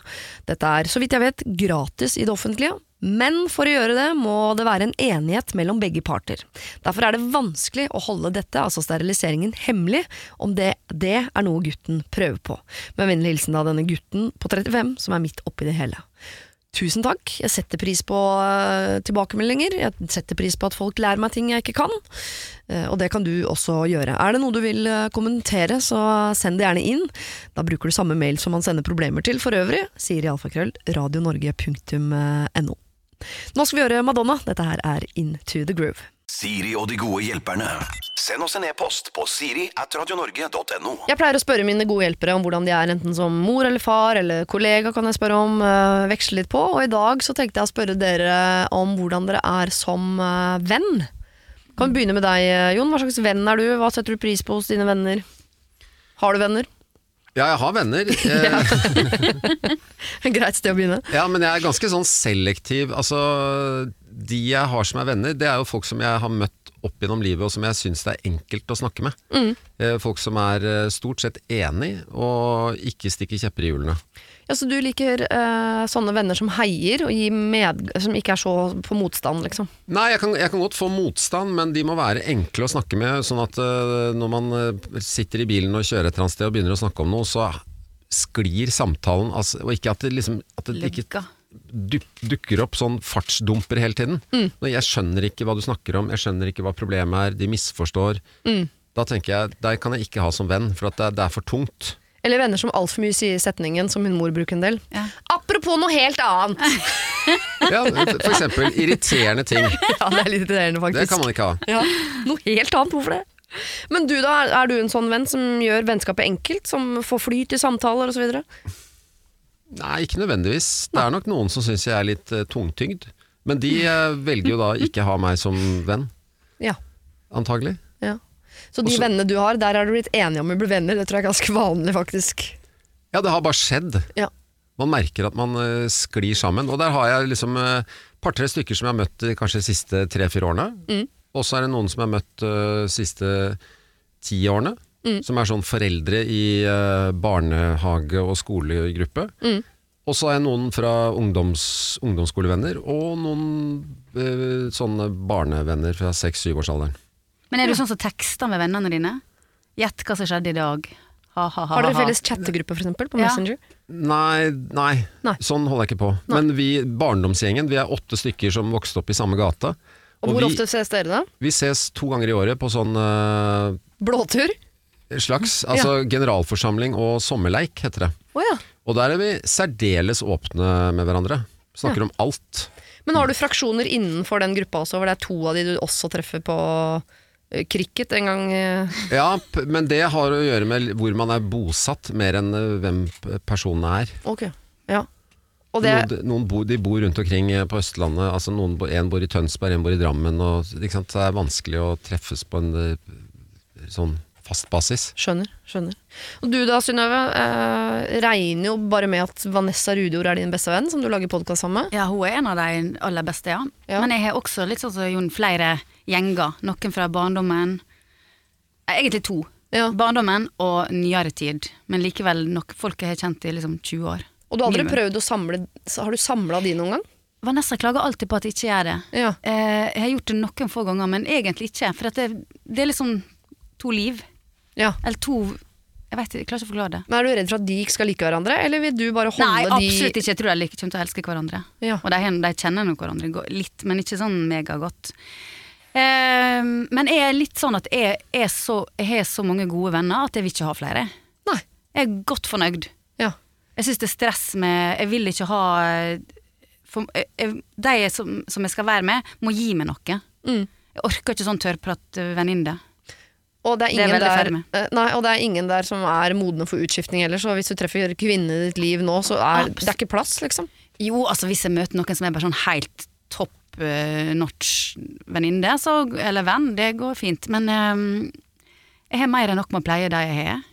Dette er, så vidt jeg vet, gratis i det offentlige, men for å gjøre det må det være en enighet mellom begge parter. Derfor er det vanskelig å holde dette, altså steriliseringen, hemmelig om det, det er noe gutten prøver på. Med vennlig hilsen da denne gutten på 35 som er midt oppi det hele. Tusen takk, jeg setter pris på eh, tilbakemeldinger, jeg setter pris på at folk lærer meg ting jeg ikke kan, eh, og det kan du også gjøre. Er det noe du vil eh, kommentere, så send det gjerne inn. Da bruker du samme mail som man sender problemer til for øvrig, sier iallfallkrøll radionorge.no. Nå skal vi gjøre Madonna, dette her er Into the Groove. Siri og de gode hjelperne. Send oss en e-post på siri at radionorge.no. Jeg pleier å spørre mine gode hjelpere om hvordan de er, enten som mor eller far eller kollega kan jeg spørre om, Uh, veksle litt på. Og i dag så tenkte jeg å spørre dere om hvordan dere er som uh, venn. Kan vi begynne med deg, øh, Jon. Hva slags venn er du? Hva setter du pris på hos dine venner? Har du venner? Ja, jeg har venner. Eh, Greit sted å begynne. ja, men jeg er ganske sånn selektiv. Altså, de jeg har som er venner, det er jo folk som jeg har møtt opp gjennom livet, og som jeg syns det er enkelt å snakke med. Mm. Eh, folk som er eh, stort sett enig, og ikke stikker kjepper i hjulene. Ja, så du liker eh, sånne venner som heier, og med, som ikke er så på motstand, liksom? Nei, jeg kan, jeg kan godt få motstand, men de må være enkle å snakke med. Sånn at eh, når man eh, sitter i bilen og kjører et eller annet sted og begynner å snakke om noe, så sklir samtalen. Altså, og ikke at det, liksom, at det ikke dukker opp sånn fartsdumper hele tiden. Når jeg skjønner ikke hva du snakker om, jeg skjønner ikke hva problemet er, de misforstår. Da tenker jeg, der kan jeg ikke ha som venn, for at det, det er for tungt. Eller venner som altfor mye sier setningen, som min mor bruker en del. Ja. Apropos noe helt annet! Ja, for eksempel irriterende ting. ja, det er litt irriterende, faktisk. Det kan man ikke ha. Ja, Noe helt annet, hvorfor det? Men du da, er du en sånn venn som gjør vennskapet enkelt? Som får flyt i samtaler osv.? Nei, ikke nødvendigvis. Det er nok noen som syns jeg er litt uh, tungtygd. Men de uh, velger jo da ikke ha meg som venn, Ja. antagelig. ja. Så de Også- vennene du har, der har du blitt enige om å bli venner? Det tror jeg er ganske vanlig, faktisk. Ja, det har bare skjedd. Ja. Man merker at man uh, sklir sammen. Og der har jeg liksom et par-tre stykker som jeg har møtt eh, kanskje de siste tre-fire årene. Mm. Og så er det noen som jeg har møtt de siste ti årene. Mm. Som er sånn foreldre i uh, barnehage- og skolegruppe. Mm. Og så har jeg noen fra ungdoms, ungdomsskolevenner, og noen uh, sånne barnevenner fra seks-syv-årsalderen. Men er du sånn som tekster med vennene dine? Gjett hva som skjedde i dag. Ha, ha, ha, Har dere felles chattegruppe, for eksempel, på Ja. Messenger? Nei, nei, Nei. sånn holder jeg ikke på. Men vi, barndomsgjengen, vi er åtte stykker som vokste opp i samme gate. Og hvor vi, ofte ses dere da? vi ses to ganger i året på sånn uh, Blåtur? Slags, altså generalforsamling og sommerleik heter det. Oh, ja. Og der er vi særdeles åpne med hverandre. Snakker om alt. Men har du fraksjoner innenfor den gruppa også, hvor det er to av de du også treffer på eh, cricket en gang? eh? Ja, men det har å gjøre med hvor man er bosatt, mer enn eh, hvem personen er. Ok, ja. Og det, Noen, noen bo, de bor rundt omkring på Østlandet. Altså noen, en bor i Tønsberg, en bor i Drammen. Og, det er vanskelig å treffes på en sånn fast basis. Skjønner. skjønner. Og du da, Synnøve, eh, regner jo bare med at Vanessa Rudjord er din beste venn, som du lager podkast sammen med. Ja, hun er en av de aller beste, ja. Ja. Men jeg har også litt sånn som Jon, flere gjenger. Noen fra barndommen. Egentlig to. Ja. Barndommen og nyere tid. Men likevel nok folk jeg har kjent i liksom 20 år. Og du har aldri Mye prøvd å samle Har du samla de noen gang? Vanessa klager alltid på at jeg ikke gjør det. Ja. Eh, jeg har gjort det noen få ganger, men egentlig ikke. For at det, det er liksom to liv. Ja. Eller to Jeg vet jeg klarer ikke å forklare det. Men Er du redd for at de ikke skal like hverandre, eller vil du bare holde Nei, de absolutt ikke. Jeg tror de kommer til å elske hverandre. Ja. Og de, de kjenner nok hverandre litt, men ikke sånn megagodt. Eh, men jeg er litt sånn at jeg, er så, jeg har så mange gode venner at jeg vil ikke ha flere. Nei. Jeg er godt fornøyd. Ja. Jeg syns det er stress med Jeg vil ikke ha for, jeg, De som, som jeg skal være med, må gi meg noe. Mm. Jeg orker ikke sånn tørrpratvenninne. Og det, Det er ingen der, eh, nei, og det er ingen der som er modne for utskiftning heller, så hvis du treffer kvinnen i ditt liv nå, så er Abs- det er ikke plass, liksom. Jo, altså hvis jeg møter noen som er bare sånn helt topp uh, notch venninne, så, eller venn, det går fint. Men um, jeg har mer enn nok med å pleie de jeg har.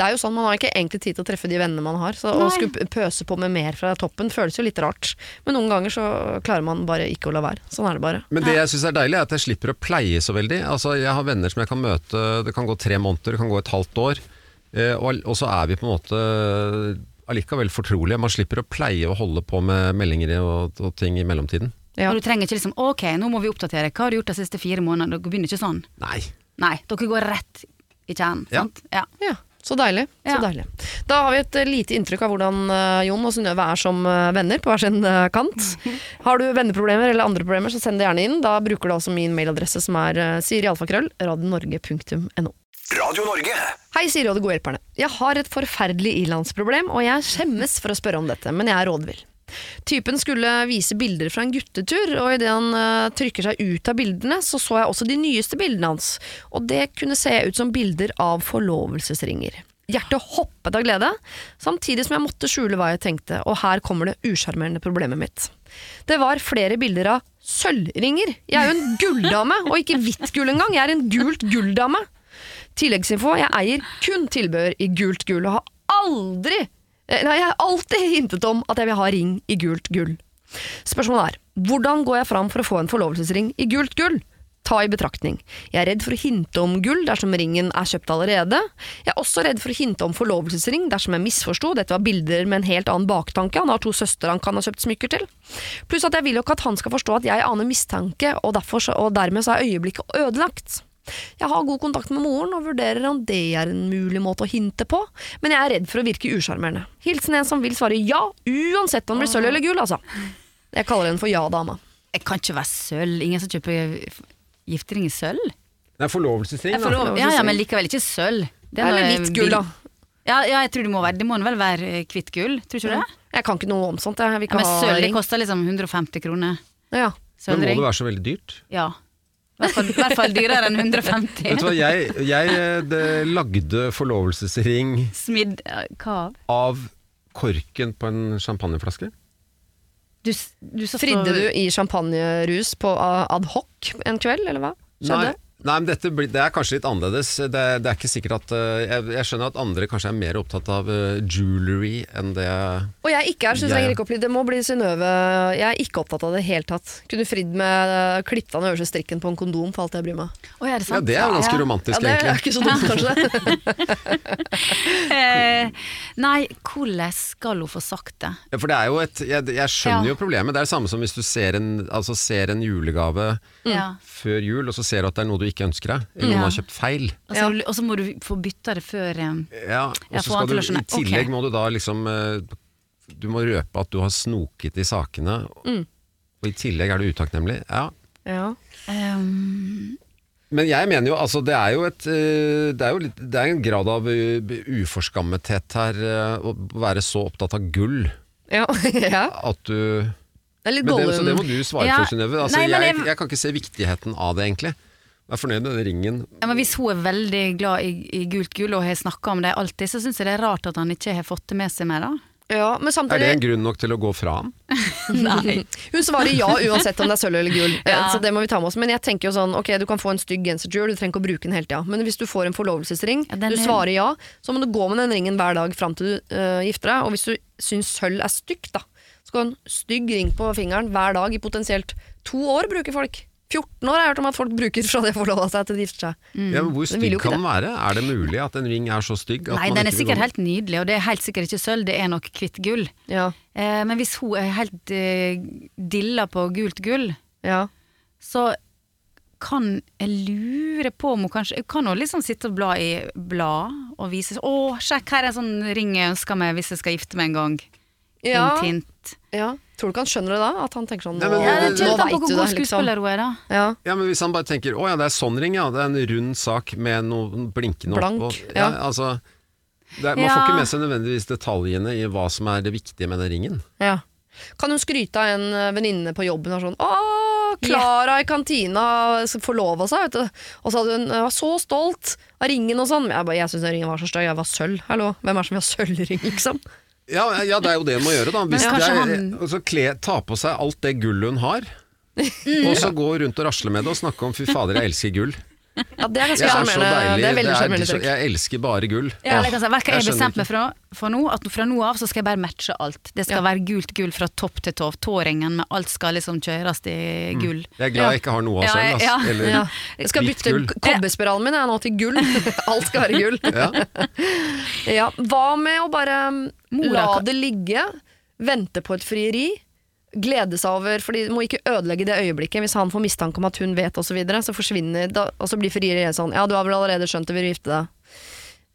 Det er jo sånn, Man har ikke egentlig tid til å treffe de vennene man har. Så Å skulle pøse på med mer fra toppen føles jo litt rart. Men noen ganger så klarer man bare ikke å la være. Sånn er det bare. Men det jeg syns er deilig, er at jeg slipper å pleie så veldig. Altså, jeg har venner som jeg kan møte, det kan gå tre måneder, det kan gå et halvt år. Eh, og, og så er vi på en måte allikevel fortrolige. Man slipper å pleie å holde på med meldinger og, og ting i mellomtiden. Ja. Og du trenger ikke liksom Ok, nå må vi oppdatere. Hva har du gjort de siste fire månedene? Dere begynner ikke sånn. Nei. Nei, dere går rett i kjernen. Ja. Sant? Ja. Ja, så deilig. så Ja. deilig. Da har vi et eh, lite inntrykk av hvordan eh, Jon og Synnøve er som eh, venner på hver sin kant. Har du venneproblemer eller andre problemer, så send det gjerne inn. Da bruker du altså min mailadresse som er uh, sirialfakrøll, radionorge.no. Radio Norge. Hei, Siri og de gode hjelperne. Jeg har et forferdelig ilandsproblem, og jeg skjemmes for å spørre om dette, men jeg er rådvill. Typen skulle vise bilder fra en guttetur, og idet han uh, trykker seg ut av bildene, så så jeg også de nyeste bildene hans, og det kunne se ut som bilder av forlovelsesringer. Hjertet hoppet av glede, samtidig som jeg måtte skjule hva jeg tenkte, og her kommer det usjarmerende problemet mitt. Det var flere bilder av sølvringer. Jeg er jo en gulldame, og ikke hvitt gull engang, jeg er en gult gulldame. Tilleggsinfo, jeg eier kun tilbehør i gult gull, og har aldri Nei, jeg har alltid hintet om at jeg vil ha ring i gult gull. Spørsmålet er, hvordan går jeg fram for å få en forlovelsesring i gult gull? ta i betraktning. Jeg er redd for å hinte om gull dersom ringen er kjøpt allerede. Jeg er også redd for å hinte om forlovelsesring dersom jeg misforsto. Dette var bilder med en helt annen baktanke. Han har to søstre han kan ha kjøpt smykker til. Pluss at jeg vil jo ikke at han skal forstå at jeg aner mistanke, og, derfor, og dermed så er øyeblikket ødelagt. Jeg har god kontakt med moren og vurderer om det er en mulig måte å hinte på, men jeg er redd for å virke usjarmerende. Hilsen en som vil svare ja, uansett om det blir sølv eller gull, altså. Jeg kaller henne for ja-dama. Jeg kan ikke være sølv. Ingen som kjøper giftering i sølv? Det er forlovelsesring, da. Ja, ja, men likevel ikke sølv. Det er Eller hvitt gull, da. Ja, ja, jeg tror det må være Det må vel være eh, hvitt gull, tror ikke du det? Jeg kan ikke noe om sånt. Jeg vil Ja, men sølv det koster liksom 150 kroner. Ja. Men må det være så veldig dyrt? Ja. I hvert fall, hvert fall dyrere enn 150. Vet du hva, jeg, jeg eh, det, lagde forlovelsesring Smidd eh, hva av? av korken på en champagneflaske. Du, du Fridde du i champagnerus på uh, ad hoc en kveld, eller hva? Skjedde? Nei, nei men dette blir, det er kanskje litt annerledes. Det, det er ikke sikkert at eh, jeg, jeg skjønner at andre kanskje er mer opptatt av eh, jewelry enn det Og jeg ikke er, så du Jeg- trenger ikke opplyse. Det må bli Synnøve. Jeg er ikke opptatt av det i det hele tatt. Kunne fridd med uh, klippet av den øverste strikken på en kondom for alt jeg bryr meg. om. ja, er det det er jo ganske Ja. romantisk, Ja, det er egentlig. ikke så dumt, kanskje. Eh, nei, hvordan skal hun få sagt det? Ja, for det er jo et Jeg, jeg skjønner Ja. jo problemet. Det er det samme som hvis du ser en, altså ser en julegave mm. før jul, og så ser du at det er noe du ikke ønsker deg, eller noen Ja. har kjøpt feil. Og så og så må du få bytta det før eh, Ja, og så skal du. I tillegg Ok. må du da liksom eh, Du må røpe at du har snoket i sakene, Mm. og i tillegg er du utakknemlig. Ja. Ja. ehm, Men jeg mener jo, altså det er jo et eh, Det er jo litt, det er en grad av uforskammethet her, eh, å være så opptatt av gull Ja. ja. at du Det er litt Men det, så det må Gollum. du svare Ja. for, Synnøve. Altså, Nei, men jeg, jeg- jeg kan ikke se viktigheten av det, egentlig. Jeg er fornøyd med den ringen. ja, men Hvis hun er veldig glad i, i gult gull og har snakka om det alltid, så syns jeg det er rart at han ikke har fått det med seg mer. da Ja, men Er det en grunn nok til å gå fra ham? Nei. Hun svarer ja uansett om det er sølv eller gull. Ja. Så det må vi ta med oss. Men jeg tenker jo sånn, ok, du kan få en stygg genserjul, du trenger ikke å bruke den hele tida. Men hvis du får en forlovelsesring, Ja, du er- svarer ja, så må du gå med den ringen hver dag fram til du uh, gifter deg. Og hvis du syns sølv er stygt, da, så kan en stygg ring på fingeren hver dag i potensielt to år bruker folk. 14 år har jeg hørt om at folk bruker fra de forlova seg til de gifter seg. Ja, men hvor stygg kan den være? Er det mulig at en ring er så stygg at Nei, man den er sikkert helt nydelig, og det er helt sikkert ikke sølv, det er nok hvitt gull. Ja, Eh, men hvis hun er helt eh, dilla på gult gull, ja. så kan jeg lure på om hun kanskje Kan hun liksom sitte og bla i blad og vise Å, sjekk, her er en sånn ring jeg ønsker meg hvis jeg skal gifte meg en gang. Ja, Hint, hint. ja. Tror du ikke han skjønner det da? At han tenker sånn, nå, men- Ja, det Nå hvor du det, liksom. er. Ja. Ja, men Hvis han bare tenker å ja, det er sånn ring, ja. Det er en rund sak med noe blinkende Blank, oppå. Ja, ja. altså, det er, man Ja. får ikke med seg nødvendigvis detaljene i hva som er det viktige med den ringen. Ja. Kan hun skryte av en eh, venninne på jobben og sånn Å, Klara i kantina forlova seg, vet du. Og så hadde hun var så stolt av ringen og sånn. Jeg, bare, jeg syns den ringen var så støy. Jeg var sølv. Hallo, hvem er det som vil ha sølvring, liksom? Ja, ja, det er jo det hun må gjøre, da. Hvis det er, han- og så kle, ta på seg alt det gullet hun har, og så gå rundt og rasle med det og snakke om 'fy fader, jeg elsker gull'. Ja, Det er ganske er så sjarmerende. deilig. Det er veldig sjarmerende trekk. jeg elsker bare gull. Ja, eller jeg kan si, hva skal jeg jeg skjønner bestemt meg for, for nå? At fra nå av så skal jeg bare matche alt. Det skal Ja. være gult gull fra topp til tå. Tåringen med alt skal liksom kjøres i gull. Jeg er glad jeg ikke har noe av Ja, selv. ass. ja. Eller, Ja. Jeg skal Hvitt bytte gull. kobberspiralen min jeg, nå til gull. Alt skal være gull. Ja. Ja, hva med å bare mm, Mora la kan- det ligge, vente på et frieri, glede seg over For de må ikke ødelegge det øyeblikket. Hvis han får mistanke om at hun vet osv., så, videre, så forsvinner da, Og så blir frieriet sånn Ja, du har vel allerede skjønt det, vil du gifte deg.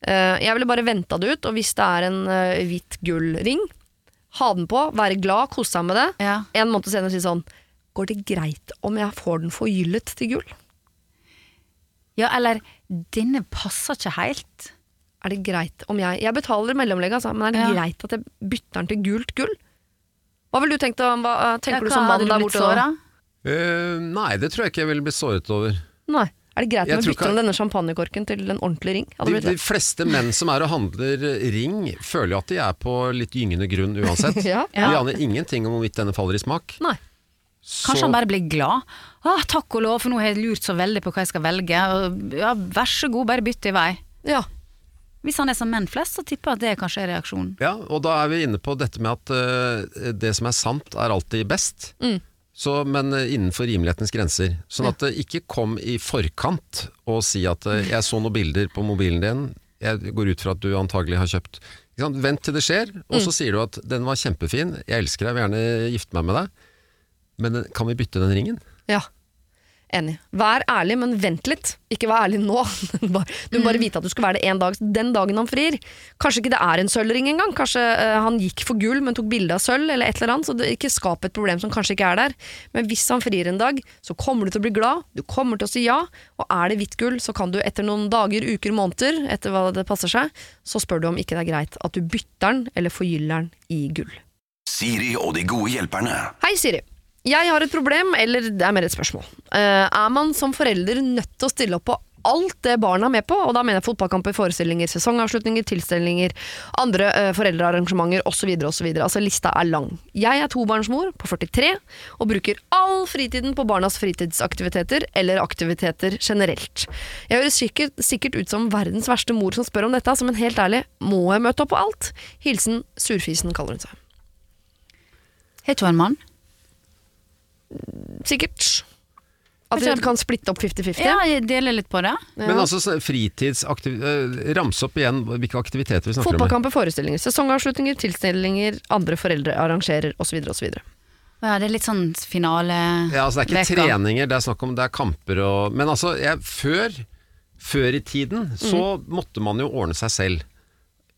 Uh, jeg ville bare venta det ut, og hvis det er en uh, hvit gullring, ha den på, være glad, kose seg med det. Ja. En måned senere si sånn Går det greit om jeg får den forgyllet til gull? ja, eller denne passer ikke helt. Er det greit om jeg Jeg betaler mellomlegget, altså, men er det Ja. greit at jeg bytter den til gult gull? Hva ville du tenkt om hva, Tenker Ja, du som mann der borte? da? såret? Eh, nei, det tror jeg ikke jeg ville blitt såret over. Nei. Er det greit tror bytter ikke- om denne champagnekorken til en ordentlig ring? De, de fleste menn som er og handler ring, føler jo at de er på litt gyngende grunn uansett. Ja. De aner ingenting om hvorvidt denne faller i smak. Nei. Kanskje han bare blir glad. Ah, takk og lov, for nå har jeg lurt så veldig på hva jeg skal velge. Ja, vær så god, bare bytt i vei. Ja. Hvis han er som menn flest, så tipper jeg at det kanskje er reaksjonen. Ja, og da er vi inne på dette med at uh, det som er sant, er alltid best. Mm. Så, men eh, innenfor rimelighetens grenser. Sånn at det ikke kom i forkant og si at eh, 'jeg så noen bilder på mobilen din', jeg går ut fra at du antagelig har kjøpt ikke sant? Vent til det skjer, og så sier du at 'den var kjempefin, jeg elsker deg, vil gjerne gifte meg med deg', men eh, kan vi bytte den ringen? Ja. Enig. Vær ærlig, men vent litt. Ikke vær ærlig nå. Du må bare vite at du skal være det en dag, den dagen han frir. Kanskje ikke det er en sølvring engang. Kanskje eh, han gikk for gull, men tok bilde av sølv, eller et eller annet. Så det ikke skap et problem som kanskje ikke er der. Men hvis han frir en dag, så kommer du til å bli glad. Du kommer til å si ja. Og er det hvitt gull, så kan du etter noen dager, uker, måneder, etter hva det passer seg, så spør du om ikke det er greit at du bytter den, eller forgyller den i gull. Siri og de gode hjelperne. Hei, Siri. Jeg har et problem, eller det er mer et spørsmål. Uh, er man som forelder nødt til å stille opp på alt det barna er med på, og da mener jeg fotballkamper, forestillinger, sesongavslutninger, tilstelninger, andre uh, foreldrearrangementer osv. osv. Altså, lista er lang. Jeg er tobarnsmor på 43 og bruker all fritiden på barnas fritidsaktiviteter eller aktiviteter generelt. Jeg høres sikkert, sikkert ut som verdens verste mor som spør om dette, som men helt ærlig, må jeg møte opp på alt? Hilsen Surfisen, kaller hun seg. Heter hun en mann? Sikkert. At vi kan splitte opp 50-50? Ja, jeg deler litt på det. Ja. Men altså fritidsaktiviteter fritidsaktiv... eh, Ramse opp igjen hvilke aktiviteter vi snakker om. Fotballkamper, forestillinger, sesongavslutninger, tilstelninger, andre foreldre arrangerer osv. osv. Ja, det er litt sånn finale Ja, altså Det er ikke veka. treninger, det er snakk om det er kamper og Men altså, jeg, før, før i tiden så Mm. måtte man jo ordne seg selv.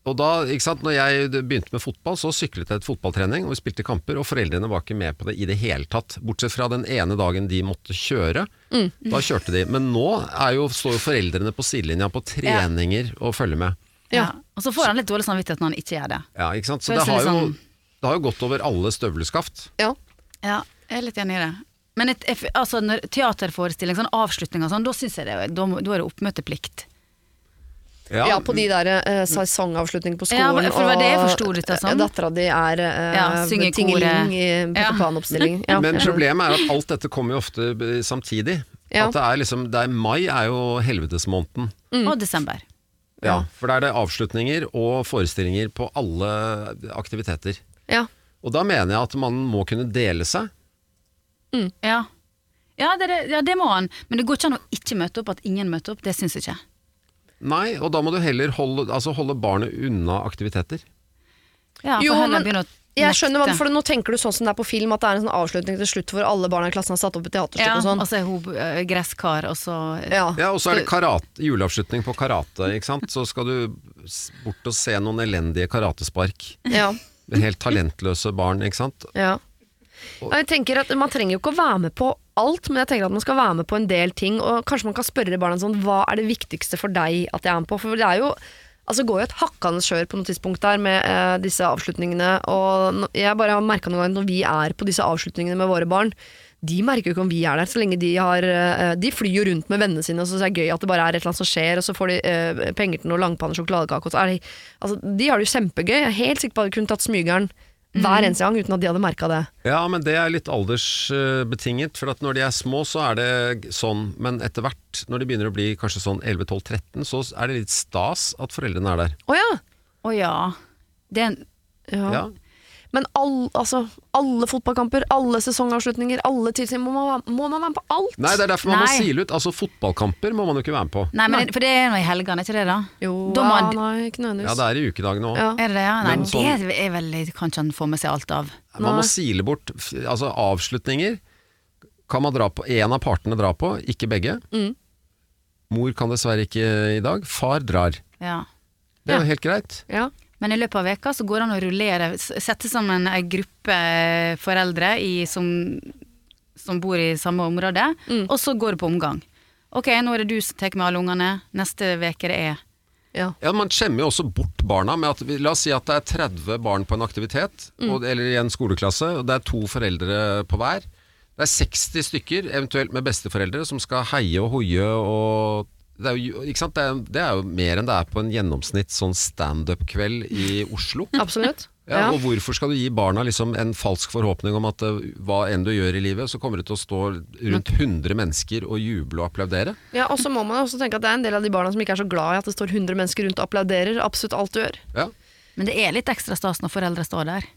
Og da, ikke sant, når jeg begynte med fotball, så syklet jeg til fotballtrening, og vi spilte kamper, og foreldrene var ikke med på det i det hele tatt. Bortsett fra den ene dagen de måtte kjøre. Mm. Da kjørte de. Men nå er jo, står jo foreldrene på sidelinja på treninger og følger med. Ja. Og så får han litt dårlig samvittighet når han ikke gjør det. Ja, ikke sant? Så det har, jo, sånn- det har jo gått over alle støvleskaft. Ja. Ja, jeg er litt enig i det. Men et, altså, når teaterforestilling, sånn avslutning og sånn, da syns jeg det, da, da er det oppmøteplikt. Ja, på de der uh, sesongavslutningene på Ja, for det var det jeg forsto litt av sånn. Dattera di er uh, Ja, synger tingeling i Peter Ja. Ja, Men problemet er at alt dette kommer jo ofte samtidig. Ja. At det er liksom, det er, Mai er jo helvetesmåneden. Mm. Og desember. Ja, for da er det avslutninger og forestillinger på alle aktiviteter. Ja. Og da mener jeg at man må kunne dele seg. Ja. Ja det, det- ja, det må han. Men det går ikke an å ikke møte opp, at ingen møter opp. Det syns jeg ikke. Nei, og da må du heller holde, altså holde barnet unna aktiviteter. Ja, Jo, heller men begynne å Jeg skjønner hva du- for Nå tenker du sånn som det er på film, at det er en sånn avslutning til slutt hvor alle barna i klassen har satt opp et teaterstykke Ja, og sånn. og så er hun øh, gresskar, og så Ja. Ja, Og så er det karate, juleavslutning på karate, ikke sant. Så skal du s- bort og se noen elendige karatespark. Ja. Helt talentløse barn, ikke sant. Ja. Jeg tenker at Man trenger jo ikke å være med på alt, men jeg tenker at man skal være med på en del ting. Og kanskje man kan spørre barna sånn Hva er det viktigste for deg at jeg er med på? For det er jo Altså går jo et hakkende skjør på noe tidspunkt der med eh, disse avslutningene. Og jeg bare har merka noen ganger når vi er på disse avslutningene med våre barn, de merker jo ikke om vi er der, så lenge de har eh, De flyr jo rundt med vennene sine, og er det gøy at det bare er et eller annet som skjer, og så får de eh, penger til noe langpanne sjokoladekake, er Altså, de har det jo kjempegøy. Jeg er helt sikker på at de kunne tatt smygeren hver eneste gang uten at de hadde merka det. Ja, men det er litt aldersbetinget. For at når de er små, så er det sånn. Men etter hvert, når de begynner å bli kanskje sånn 11-12-13, så er det litt stas at foreldrene er der. Å ja. Å ja. Det er en ja. Ja. Men all, altså, alle fotballkamper, alle sesongavslutninger, alle tilsyn, må, man- må man være med på alt? Nei, det er derfor man må sile ut. Altså Fotballkamper må man jo ikke være med på. Nei, men nei. for det er nå i helgene, ikke det da? Jo, Da ja, nei, ikke nødvendigvis. Ja, det er i ukedagene òg. Ja. Er det det, ja? Nei, Men sånn- det er vel Kan ikke han få med seg alt av. Man må sile bort Altså avslutninger kan man dra på En av partene drar på, ikke begge. Mm. Mor kan dessverre ikke i dag. Far drar. Ja. Det er Ja. jo helt greit. Ja. Men i løpet av veka så går det an å rullere, sette sammen ei gruppe foreldre i, som, som bor i samme område, Mm. og så går det på omgang. Ok, nå er det du som tar med alle ungene, neste veke det er Ja. Ja, Man skjemmer jo også bort barna med at La oss si at det er 30 barn på en aktivitet, Mm. og, eller i en skoleklasse, og det er to foreldre på hver. Det er 60 stykker, eventuelt med besteforeldre, som skal heie og hoie og det er, jo, ikke sant? Det, er, det er jo mer enn det er på en gjennomsnitt sånn standup-kveld i Oslo. Absolutt. Ja, Ja. Og hvorfor skal du gi barna liksom en falsk forhåpning om at uh, hva enn du gjør i livet, så kommer det til å stå rundt 100 mennesker og juble og applaudere? Ja, og så må man også tenke at det er en del av de barna som ikke er så glad i at det står 100 mennesker rundt og applauderer absolutt alt du gjør. Ja. Men det er litt ekstra stas når foreldre står der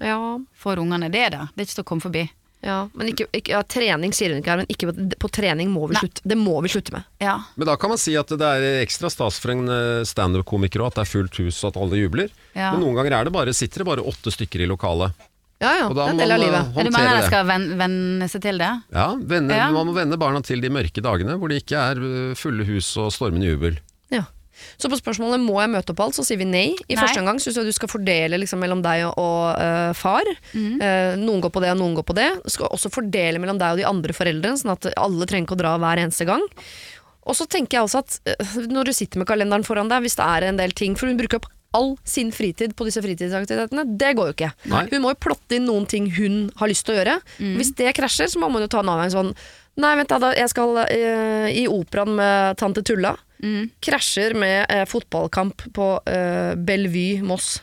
Ja. for ungene. Det er det. Det er ikke til å komme forbi. Ja, men ikke, ikke, ja, trening sier hun ikke her, men ikke på, på trening må vi Nei. slutte. Det må vi slutte med. Ja. Men da kan man si at det er ekstra stas for en standup-komiker òg, at det er fullt hus og at alle jubler. Ja. Men noen ganger er det bare, sitter det bare åtte stykker i lokalet. Ja, ja, det er en del av livet. eh, Er du mener håndtere jeg skal ven- venne seg til det? Ja, venne, Ja. Man må vende barna til de mørke dagene hvor det ikke er eh, fulle hus og stormende jubel. Ja. Så på spørsmålet må jeg møte opp alt, så sier vi nei. I Nei. første omgang syns jeg du skal fordele liksom, mellom deg og, og eh, far. Mm. Uh, noen går på det, og noen går på det. Du skal også fordele mellom deg og de andre foreldrene, sånn at alle trenger ikke å dra hver eneste gang. Og så tenker jeg også at uh, når du sitter med kalenderen foran deg, hvis det er en del ting For hun bruker opp all sin fritid på disse fritidsaktivitetene. Det går jo ikke. Nei. Hun må jo plotte inn noen ting hun har lyst til å gjøre. Hvis det krasjer, så må man jo ta en avveining sånn Nei, vent da, jeg skal i operaen med tante Tulla. Krasjer med eh, fotballkamp på eh, Bellevue Moss.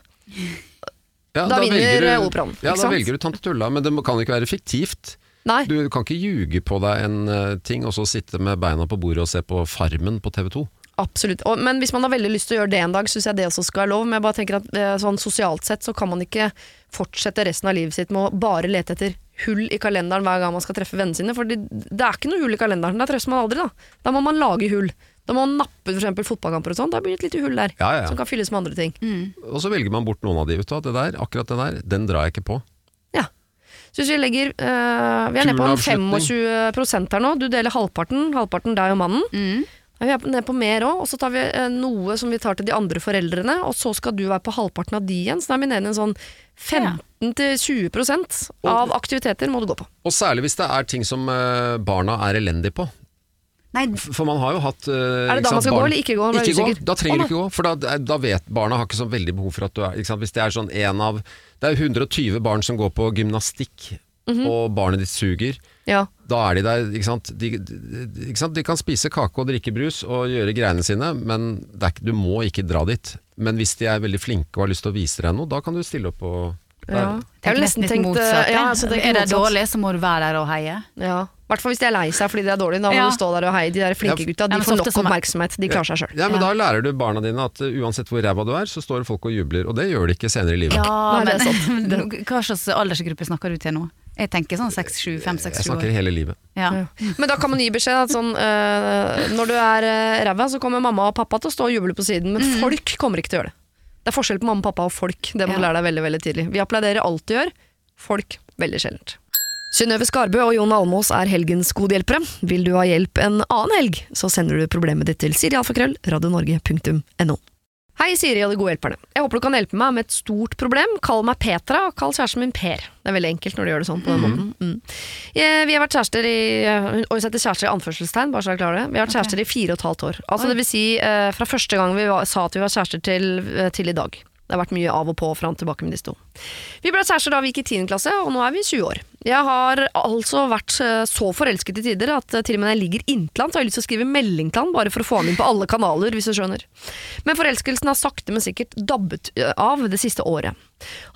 Ja, Da vinner, velger eh, operaen, Ja, da velger du Tante Tulla, men det kan ikke være fiktivt. Nei. Du kan ikke ljuge på deg en eh, ting og så sitte med beina på bordet og se på Farmen på TV 2. Absolutt. Og, men hvis man har veldig lyst til å gjøre det en dag, syns jeg det også skal være lov. Men jeg bare tenker at eh, sånn sosialt sett så kan man ikke fortsette resten av livet sitt med å bare lete etter hull i kalenderen hver gang man skal treffe vennene sine. For det, det er ikke noe hull i kalenderen. Da treffes man aldri, da. Da må man lage hull. Da må man nappe for eksempel fotballkamper og sånn. Da blir det et lite hull der. Ja, ja, ja. Som kan fylles med andre ting. Og så velger man bort noen av de. Vet du, det der, akkurat det der, den drar jeg ikke på. Ja. Så hvis vi legger eh, Vi er nede på en Turnavslutning. 25 her nå. Du deler halvparten. Halvparten deg og mannen. Mm. Vi er nede på mer òg, og så tar vi eh, noe som vi tar til de andre foreldrene, og så skal du være på halvparten av de igjen, så da er vi nede i en sånn 15-20% av aktiviteter må du gå på. Og særlig hvis det er ting som eh, barna er elendige på. Nei, For man har jo hatt uh, Er det da man skal skal gå, eller ikke gå? Ikke gå, da trenger oh, du ikke gå. For da, da vet barna har ikke så veldig behov for at du er? Hvis det er sånn en av Det er 120 barn som går på gymnastikk, Mhm. og barnet ditt suger. Ja. Da er de der, ikke sant? De, ikke sant? de kan spise kake og drikke brus og gjøre greiene sine, men det er, ikke- du må ikke dra dit. Men hvis de er veldig flinke og har lyst til å vise deg noe, da kan du stille opp og ja. Jeg har nesten tenkt motsatt. eh, ja, ja. altså, er det motsatt. dårlig, så må du være der og heie. Ja. I hvert fall hvis de er lei seg fordi de er dårlige. Da må Ja. du stå der og heie. De der flinke Ja, gutta de får nok er- oppmerksomhet. De klarer seg sjøl. Ja, men Ja. da lærer du barna dine at uh, uansett hvor ræva du er, så står folk og jubler. Og det gjør de ikke senere i livet. Ja, Nei, men hva slags aldersgruppe snakker du til nå? Jeg tenker sånn 6, 7, 5, 6, Jeg snakker hele livet. Ja. Men da kan man gi beskjed at sånn, øh, når du er øh, ræva, så kommer mamma og pappa til å stå og juble på siden, men folk kommer ikke til å gjøre det. Det er forskjell på mamma, pappa og folk. Det må du lære deg veldig veldig tidlig. Vi applauderer alt du gjør, folk veldig sjeldent. Synnøve Skarbø og Jon Almås er helgens gode hjelpere. Vil du ha hjelp en annen helg, så sender du problemet ditt til sirialfakrøll radionorge.no. Hei, Siri og de gode hjelperne. Jeg håper du kan hjelpe meg med et stort problem. Kall meg Petra, og kall kjæresten min Per. Det er veldig enkelt når du gjør det sånn på den måten. Mm. Vi har vært kjærester i Og vi setter kjærester i anførselstegn, bare så jeg klarer det. Vi har vært kjærester i fire og et halvt år. Altså det vil si eh, fra første gang vi var, sa at vi var kjærester til, eh, til i dag. Det har vært mye av og på fra han tilbake med disse to. Vi ble kjærester da vi gikk i 10. klasse, og nå er vi 20 år. Jeg har altså vært eh, så forelsket i tider at eh, til og med når jeg ligger inntil han, så har jeg lyst til å skrive melding til han, bare for å få han inn på alle kanaler, hvis du skjønner. Men forelskelsen har sakte, men sikkert dabbet eh, av det siste året.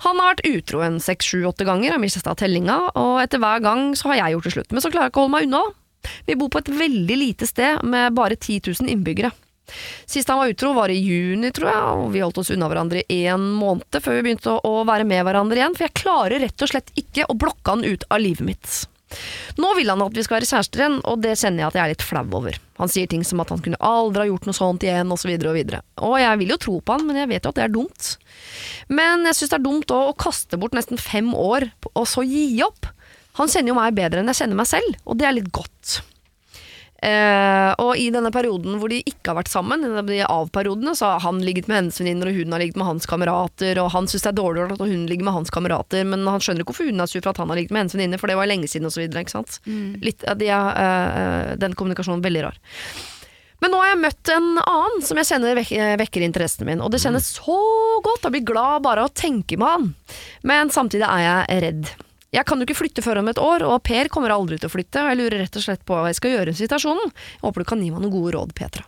Han har vært utro en seks, sju, åtte ganger, har mistet tellinga, og etter hver gang så har jeg gjort det slutt. Men så klarer jeg ikke å holde meg unna. Vi bor på et veldig lite sted med bare 10 000 innbyggere. Sist han var utro var i juni, tror jeg, og vi holdt oss unna hverandre i en måned før vi begynte å, være med hverandre igjen, for jeg klarer rett og slett ikke å blokke han ut av livet mitt. Nå vil han at vi skal være kjærester igjen, og det kjenner jeg at jeg er litt flau over. Han sier ting som at han kunne aldri ha gjort noe sånt igjen, osv. Og, så videre. og jeg vil jo tro på han, men jeg vet jo at det er dumt. Men jeg syns det er dumt òg å kaste bort nesten fem år, og så gi opp. Han kjenner jo meg bedre enn jeg kjenner meg selv, og det er litt godt. Eh, og i denne perioden hvor de ikke har vært sammen, de av-periodene, så har han ligget med hennes venninner, og hun har ligget med hans kamerater, og han syns det er dårlig at hun ligger med hans kamerater, men han skjønner ikke hvorfor hun er sur for at han har ligget med hennes venninner, for det var lenge siden, ikke sant. Litt, de er, eh, den kommunikasjonen er veldig rar. Men nå har jeg møtt en annen som jeg kjenner vek vekker interessen min, og det kjennes så godt, jeg blir glad bare av å tenke med han. Men samtidig er jeg redd. Jeg kan jo ikke flytte før om et år, og Per kommer aldri til å flytte, og jeg lurer rett og slett på hva jeg skal gjøre i situasjonen. Jeg håper du kan gi meg noen gode råd, Petra.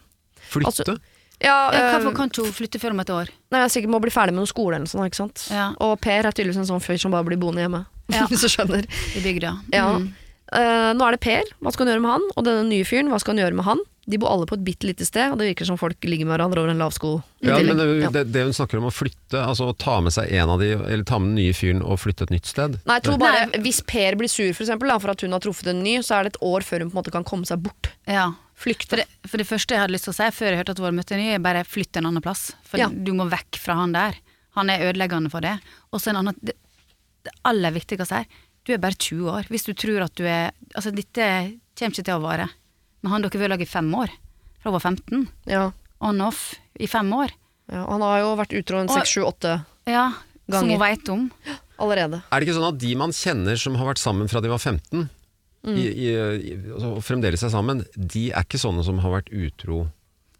Flytte? Altså, Ja, øh, Hvorfor kan ikke hun flytte før om et år? nei, jeg sikkert må bli ferdig med noe skole eller noe sånt, ikke sant. Ja. Og Per er tydeligvis en sånn fyr som bare blir boende hjemme, Ja. hvis du skjønner. I bygda? Ja. Mm. Eh, nå er det Per, hva skal hun gjøre med han? Og denne nye fyren, hva skal hun gjøre med han? De bor alle på et bitte lite sted, og det virker som folk ligger med hverandre over en lavsko. Ja, men det, Ja. det, det hun snakker om å flytte, altså å ta med seg en av de, eller ta med den nye fyren og flytte et nytt sted. Nei, jeg tror bare Hvis Per blir sur for, eksempel, da, for at hun har truffet en ny, så er det et år før hun på en måte kan komme seg bort. Ja. Flykte. For det, for det første jeg hadde lyst til å si før jeg hørte at hun hadde møtt en ny, er bare flytt en annen plass. For Ja. du må vekk fra han der. Han er ødeleggende for det. Og så en annen det, det aller viktigste her, du er bare 20 år. Hvis du tror at du er Altså, dette kommer ikke til å vare. Men han dere vil lage i fem år. Fra hun var 15. Ja. On off i fem år. Ja, og han har jo vært utro en seks, sju, åtte Ja, som Ganger. hun veit om. allerede. Er det ikke sånn at de man kjenner som har vært sammen fra de var 15, Mm. i, i, i, og fremdeles er sammen, de er ikke sånne som har vært utro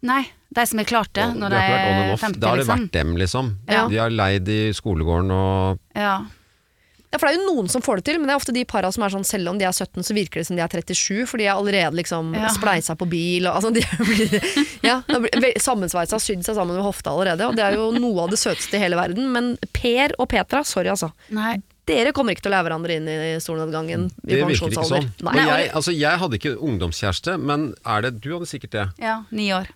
Nei, de som har klart det når de de er off. 50, Da har det liksom. vært dem, liksom. Ja. De har leid i skolegården og Ja. Ja, for det er jo noen som får det til, men det er ofte de para som er sånn selv om de er 17, så virker det som de er 37, for de er allerede liksom Ja. spleisa på bil og altså de blir, ja, blir Sammensveisa, sydd seg sammen med hofta allerede, og det er jo noe av det søteste i hele verden. Men Per og Petra, sorry altså. Nei. Dere kommer ikke til å leve hverandre inn i solnedgangen i Det virker ikke pensjonsalder. sånn. Nei. Jeg, altså, jeg hadde ikke ungdomskjæreste, men er det Du hadde sikkert det. Ja, ni år.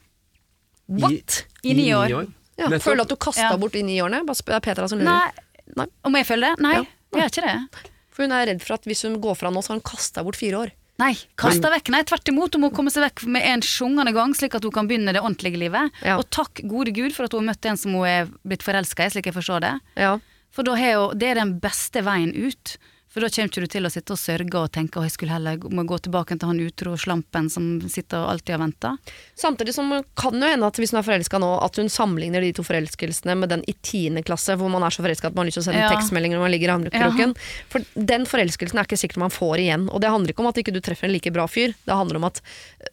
What? I ni år. Ja, føler du at du kasta Ja. bort de ni årene? Bare Det er Petra som lurer. Nei. Nei. Om jeg føler det? Nei, Ja. Jeg er ikke det. For hun er redd for at hvis hun går fra nå, så har hun kasta bort fire år. Nei, kasta vekk. Nei, tvert imot. Hun må komme seg vekk med en sjungende gang, slik at hun kan begynne det ordentlige livet. Ja. Og takk gode gud for at hun har møtt en som hun er blitt forelska i, slik jeg forstår det. Ja. For hun, det er den beste veien ut. For da kommer ikke du til å sitte og sørge og tenke at jeg skulle heller må gå tilbake til han utro slampen som sitter og alltid har venta. Samtidig som kan jo hende at hvis hun er forelska nå, at hun sammenligner de to forelskelsene med den i tiende klasse, hvor man er så forelska at man har lyst til å sende Ja. tekstmeldinger når man ligger i armkroken. For den forelskelsen er ikke sikkert man får igjen. Og det handler ikke om at ikke du treffer en like bra fyr, det handler om at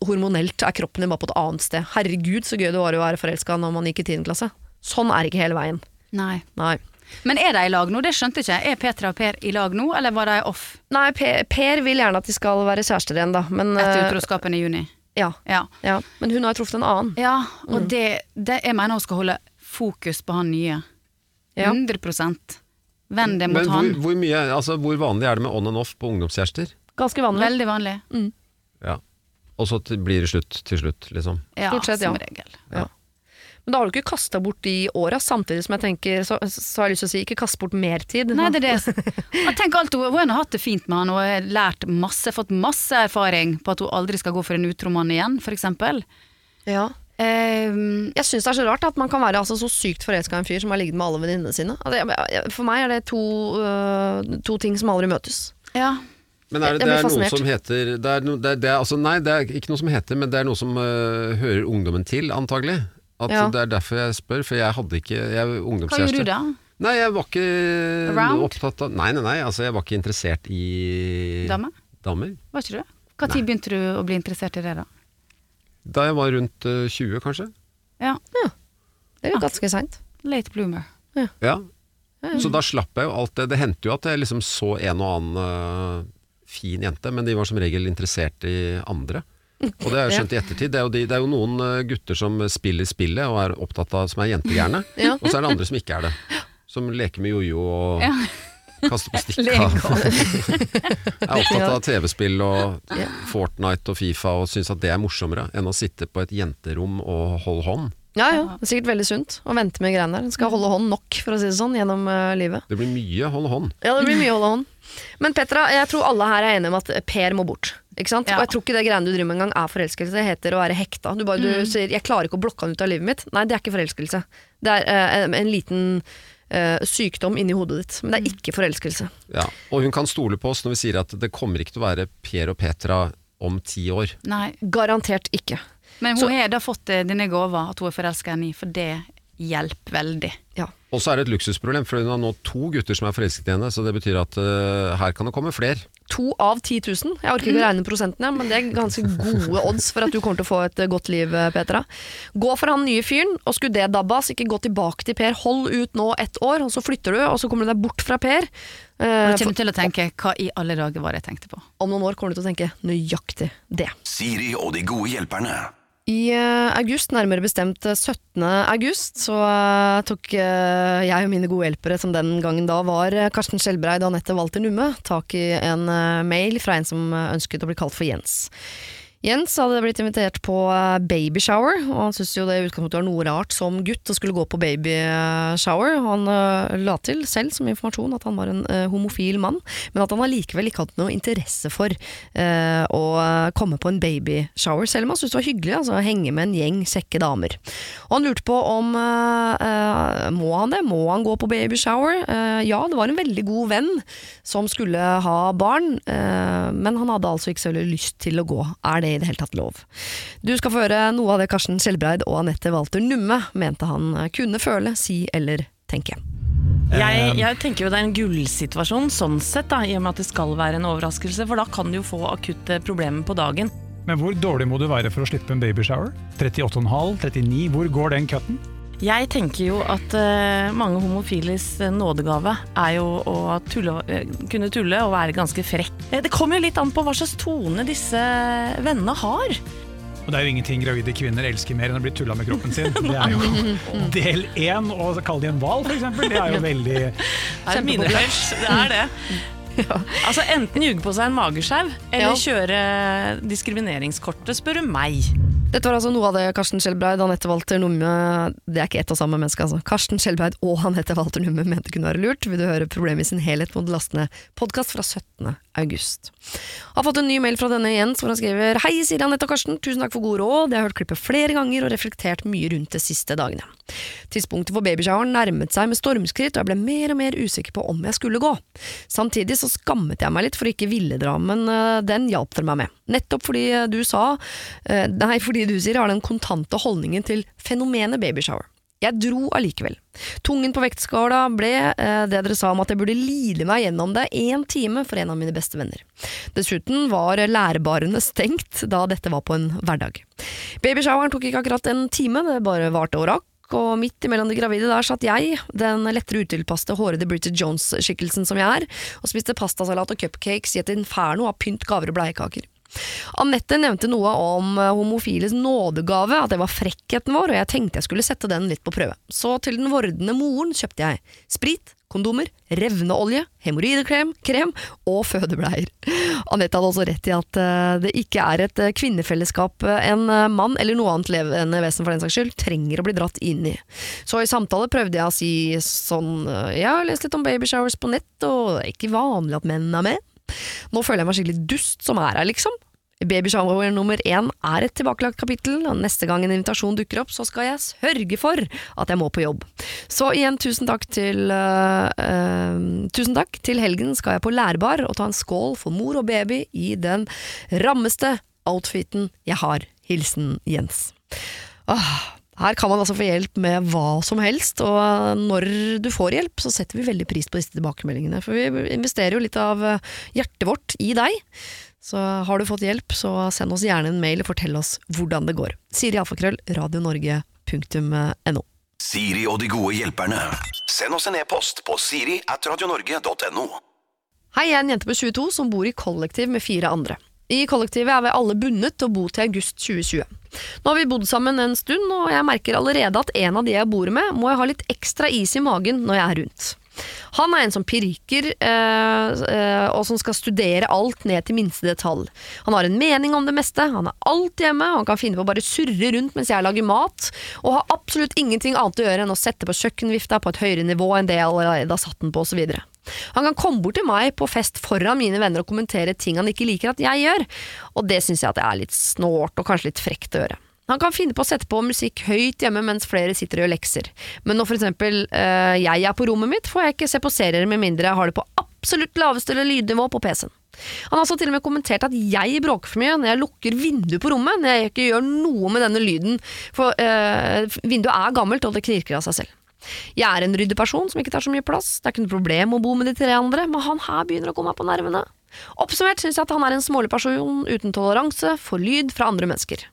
hormonelt er kroppen din bare på et annet sted. Herregud, så gøy det var å være forelska når man gikk i tiende klasse. Sånn er ikke hele veien. Nei. Nei. Men er de i lag nå? Det skjønte jeg ikke. Er Petra og Per i lag nå, eller var de off Nei, Per, per vil gjerne at de skal være kjærester igjen, da. Men, etter eh, utroskapen i juni? ja, Ja. ja. Men hun har jo truffet en annen. Ja, og Mm. det, det Jeg mener hun skal holde fokus på han nye. 100 Vend det mot Men hvor, han. hvor, mye, altså, hvor vanlig er det med on and off på ungdomskjærester? Ganske vanlig. Veldig vanlig. Ja. Og så blir det slutt til slutt, liksom. Ja, Stort sett, ja. som regel. Men da har du ikke kasta bort de åra, samtidig som jeg tenker, så, så har jeg lyst til å si, ikke kast bort mer tid. Nei, det er det. Jeg tenker alltid, Hun hun har hatt det fint med han og har lært masse, fått masse erfaring på at hun aldri skal gå for en utro mann igjen, f.eks. Ja. Um, Jeg syns det er så rart at man kan være altså, så sykt forelska i en fyr som har ligget med alle venninnene sine. Altså, for meg er det to, uh, to ting som aldri møtes. ja. Men er det, det er noe som heter det er, no, det, er- det er, altså, Nei, det er ikke noe som heter, men det er noe som uh, hører ungdommen til, antagelig. At Ja. Det er derfor jeg spør, for jeg hadde ikke jeg, Hva gjorde du da? Nei, jeg var ikke Around? opptatt av Nei, nei, nei, altså jeg var ikke interessert i Dame? damer. Var ikke du? Når begynte du å bli interessert i det, da? Da jeg var rundt uh, 20, kanskje. Ja, Det er jo ganske seint. Late bloomer. Ja. Så da slapp jeg jo alt det. Det hendte jo at jeg liksom så en og annen uh, fin jente, men de var som regel interessert i andre. Og det har jeg skjønt i ettertid. Det er jo, de, det er jo noen øh, gutter som spiller spillet og er opptatt av som er jentegjerne, Ja. og så er det andre som ikke er det. Som leker med jojo og Ja. kaster på stikka. Er opptatt av TV-spill og Fortnite og Fifa og syns at det er morsommere enn å sitte på et jenterom og holde hånd. Ja, ja. Det er sikkert veldig sunt å vente med greiene der. Den skal holde hånd nok, for å si det sånn, gjennom uh, livet. Det blir mye holde hånd. Ja, det blir mye holde hånd. Men Petra, jeg tror alle her er enige om at Per må bort. Ikke sant? Ja. Og jeg tror ikke det greiene du driver med engang er forelskelse. Det heter å være hekta. Du, bare, du sier 'jeg klarer ikke å blokke han ut av livet mitt'. Nei, det er ikke forelskelse. Det er uh, en liten uh, sykdom inni hodet ditt. Men det er ikke forelskelse. Ja. Og hun kan stole på oss når vi sier at det kommer ikke til å være Per og Petra om ti år. Nei. Garantert ikke. Men hun har da fått dine denne gåva, at hun er forelska i for det hjelper veldig. Ja. Og så er det et luksusproblem, for hun har nå to gutter som er forelsket i henne, så det betyr at uh, her kan det komme flere. To av 10 000. Jeg orker ikke å regne prosentene, men det er ganske gode odds for at du kommer til å få et eh, godt liv, eh, Petra. Gå for han nye fyren, og skulle det dabbas, ikke gå tilbake til Per. Hold ut nå ett år, og så flytter du, og så kommer du deg bort fra Per. Uh, Og du kommer til å tenke hva i alle dager var det jeg tenkte på? om noen år kommer du til å tenke nøyaktig det. Siri og de gode hjelperne. I eh, august, nærmere bestemt eh, 17. august, så eh, tok eh, jeg og mine gode hjelpere, som den gangen da var eh, Karsten Skjelbreid og Anette Walter Numme, tak i en eh, mail fra en som eh, ønsket å bli kalt for Jens. Jens hadde blitt invitert på eh, babyshower, og han syntes jo det i utgangspunktet var noe rart som gutt å skulle gå på babyshower. Han eh, la til selv som informasjon at han var en eh, homofil mann, men at han allikevel ikke hadde noe interesse for eh, å eh, komme på en babyshower, selv om han syntes det var hyggelig altså, å henge med en gjeng kjekke damer. Og han lurte på om eh, eh, må han det, må han gå på babyshower? Eh, ja, det var en veldig god venn som skulle ha barn, eh, men han hadde altså ikke så veldig lyst til å gå. Er det i det hele tatt lov? Du skal få høre noe av det Karsten Skjelbreid og Anette Walter Numme mente han kunne føle, si eller tenke. Jeg, jeg tenker jo det er en gullsituasjon sånn sett, da, i og med at det skal være en overraskelse, for da kan du jo få akutte problemer på dagen. Men hvor dårlig må du være for å slippe en babyshower? 38,5? 39? Hvor går den cutten? Jeg tenker jo at uh, mange homofiles eh, nådegave er jo å tulle, eh, kunne tulle og være ganske frekk. Det kommer jo litt an på hva slags tone disse vennene har. Og det er jo ingenting gravide kvinner elsker mer enn å bli tulla med kroppen sin. Det er jo del én, å kalle de en hval f.eks. Det er jo veldig Det er. Det er det. Altså Enten ljuge på seg en mageskjev, eller Ja. kjøre diskrimineringskortet, spør du meg. Dette var altså noe av det Karsten Skjelbreid Anette Walter Numme Det er ikke ett og samme menneske, altså. Karsten Skjelbreid og Anette Walter Numme mente kunne være lurt. Vil du høre problemet i sin helhet, må du laste ned podkast fra 17. august. Har fått en ny mail fra denne Jens hvor han skriver Hei, Siri, Anette og Karsten. Tusen takk for gode råd. Jeg har hørt klippet flere ganger og reflektert mye rundt de siste dagene. Tidspunktet for babyshoweren nærmet seg med stormskritt, og jeg ble mer og mer usikker på om jeg skulle gå. Samtidig så skammet jeg meg litt for å ikke ville dra, men øh, den hjalp dere meg med. Nettopp fordi øh, du sa øh, Nei, fordi du sier har den kontante holdningen til fenomenet babyshower. Jeg dro allikevel. Tungen på vektskåla ble eh, det dere sa om at jeg burde lide meg gjennom det én time for en av mine beste venner. Dessuten var lærbarene stengt da dette var på en hverdag. Babyshoweren tok ikke akkurat en time, det bare varte og rakk. Og midt imellom de gravide der satt jeg, den lettere utilpaste, hårede Bridget Jones-skikkelsen som jeg er, og spiste pastasalat og cupcakes i et inferno av pynt, gaver og bleiekaker. Anette nevnte noe om eh, homofiles nådegave, at det var frekkheten vår, og jeg tenkte jeg skulle sette den litt på prøve. Så til den vordende moren kjøpte jeg sprit, kondomer, revneolje, hemoroidekrem krem og fødebleier. Anette hadde også rett i at eh, det ikke er et eh, kvinnefellesskap en mann, eller noe annet levende vesen for den saks skyld, trenger å bli dratt inn i. Så i samtale prøvde jeg å si sånn Jeg har lest litt om babyshowers på nett, og det er ikke vanlig at menn er med. Nå føler jeg meg skikkelig dust som er her, liksom. Babyshower nummer én er et tilbakelagt kapittel, og neste gang en invitasjon dukker opp, så skal jeg sørge for at jeg må på jobb. Så igjen, tusen takk til uh, uh, Tusen takk. Til helgen skal jeg på lærbar og ta en skål for mor og baby i den rammeste outfiten jeg har. Hilsen Jens. Åh, her kan man altså få hjelp med hva som helst, og når du får hjelp, så setter vi veldig pris på disse tilbakemeldingene. For vi investerer jo litt av eh, hjertet vårt i deg. Så har du fått hjelp, så send oss gjerne en mail og fortell oss hvordan det går. Siri Alfakrøll, radionorge.no. Siri og de gode hjelperne. Send oss en e-post på siri at radionorge.no. Hei, jeg er en jente på 22 som bor i kollektiv med fire andre. I kollektivet er vi alle bundet til å bo til august 2020. Nå har vi bodd sammen en stund, og jeg merker allerede at en av de jeg bor med, må jeg ha litt ekstra is i magen når jeg er rundt. Han er en som pirker, øh, og som skal studere alt ned til minste detalj. Han har en mening om det meste, han er alltid hjemme, han kan finne på å bare surre rundt mens jeg lager mat, og har absolutt ingenting annet å gjøre enn å sette på kjøkkenvifta på et høyere nivå enn det jeg allerede har satt den på, osv. Han kan komme bort til meg på fest foran mine venner og kommentere ting han ikke liker at jeg gjør, og det syns jeg at det er litt snålt og kanskje litt frekt å gjøre. Han kan finne på å sette på musikk høyt hjemme mens flere sitter og gjør lekser. Men når for eksempel øh, jeg er på rommet mitt, får jeg ikke se på serier med mindre jeg har det på absolutt laveste lydnivå på PC-en. Han har også til og med kommentert at jeg bråker for mye når jeg lukker vinduet på rommet, når jeg ikke gjør noe med denne lyden, for øh, vinduet er gammelt og det knirker av seg selv. Jeg er en ryddig person som ikke tar så mye plass, det er ikke noe problem å bo med de tre andre, men han her begynner å komme meg på nervene. Oppsummert synes jeg at han er en smålig person uten toleranse for lyd fra andre mennesker.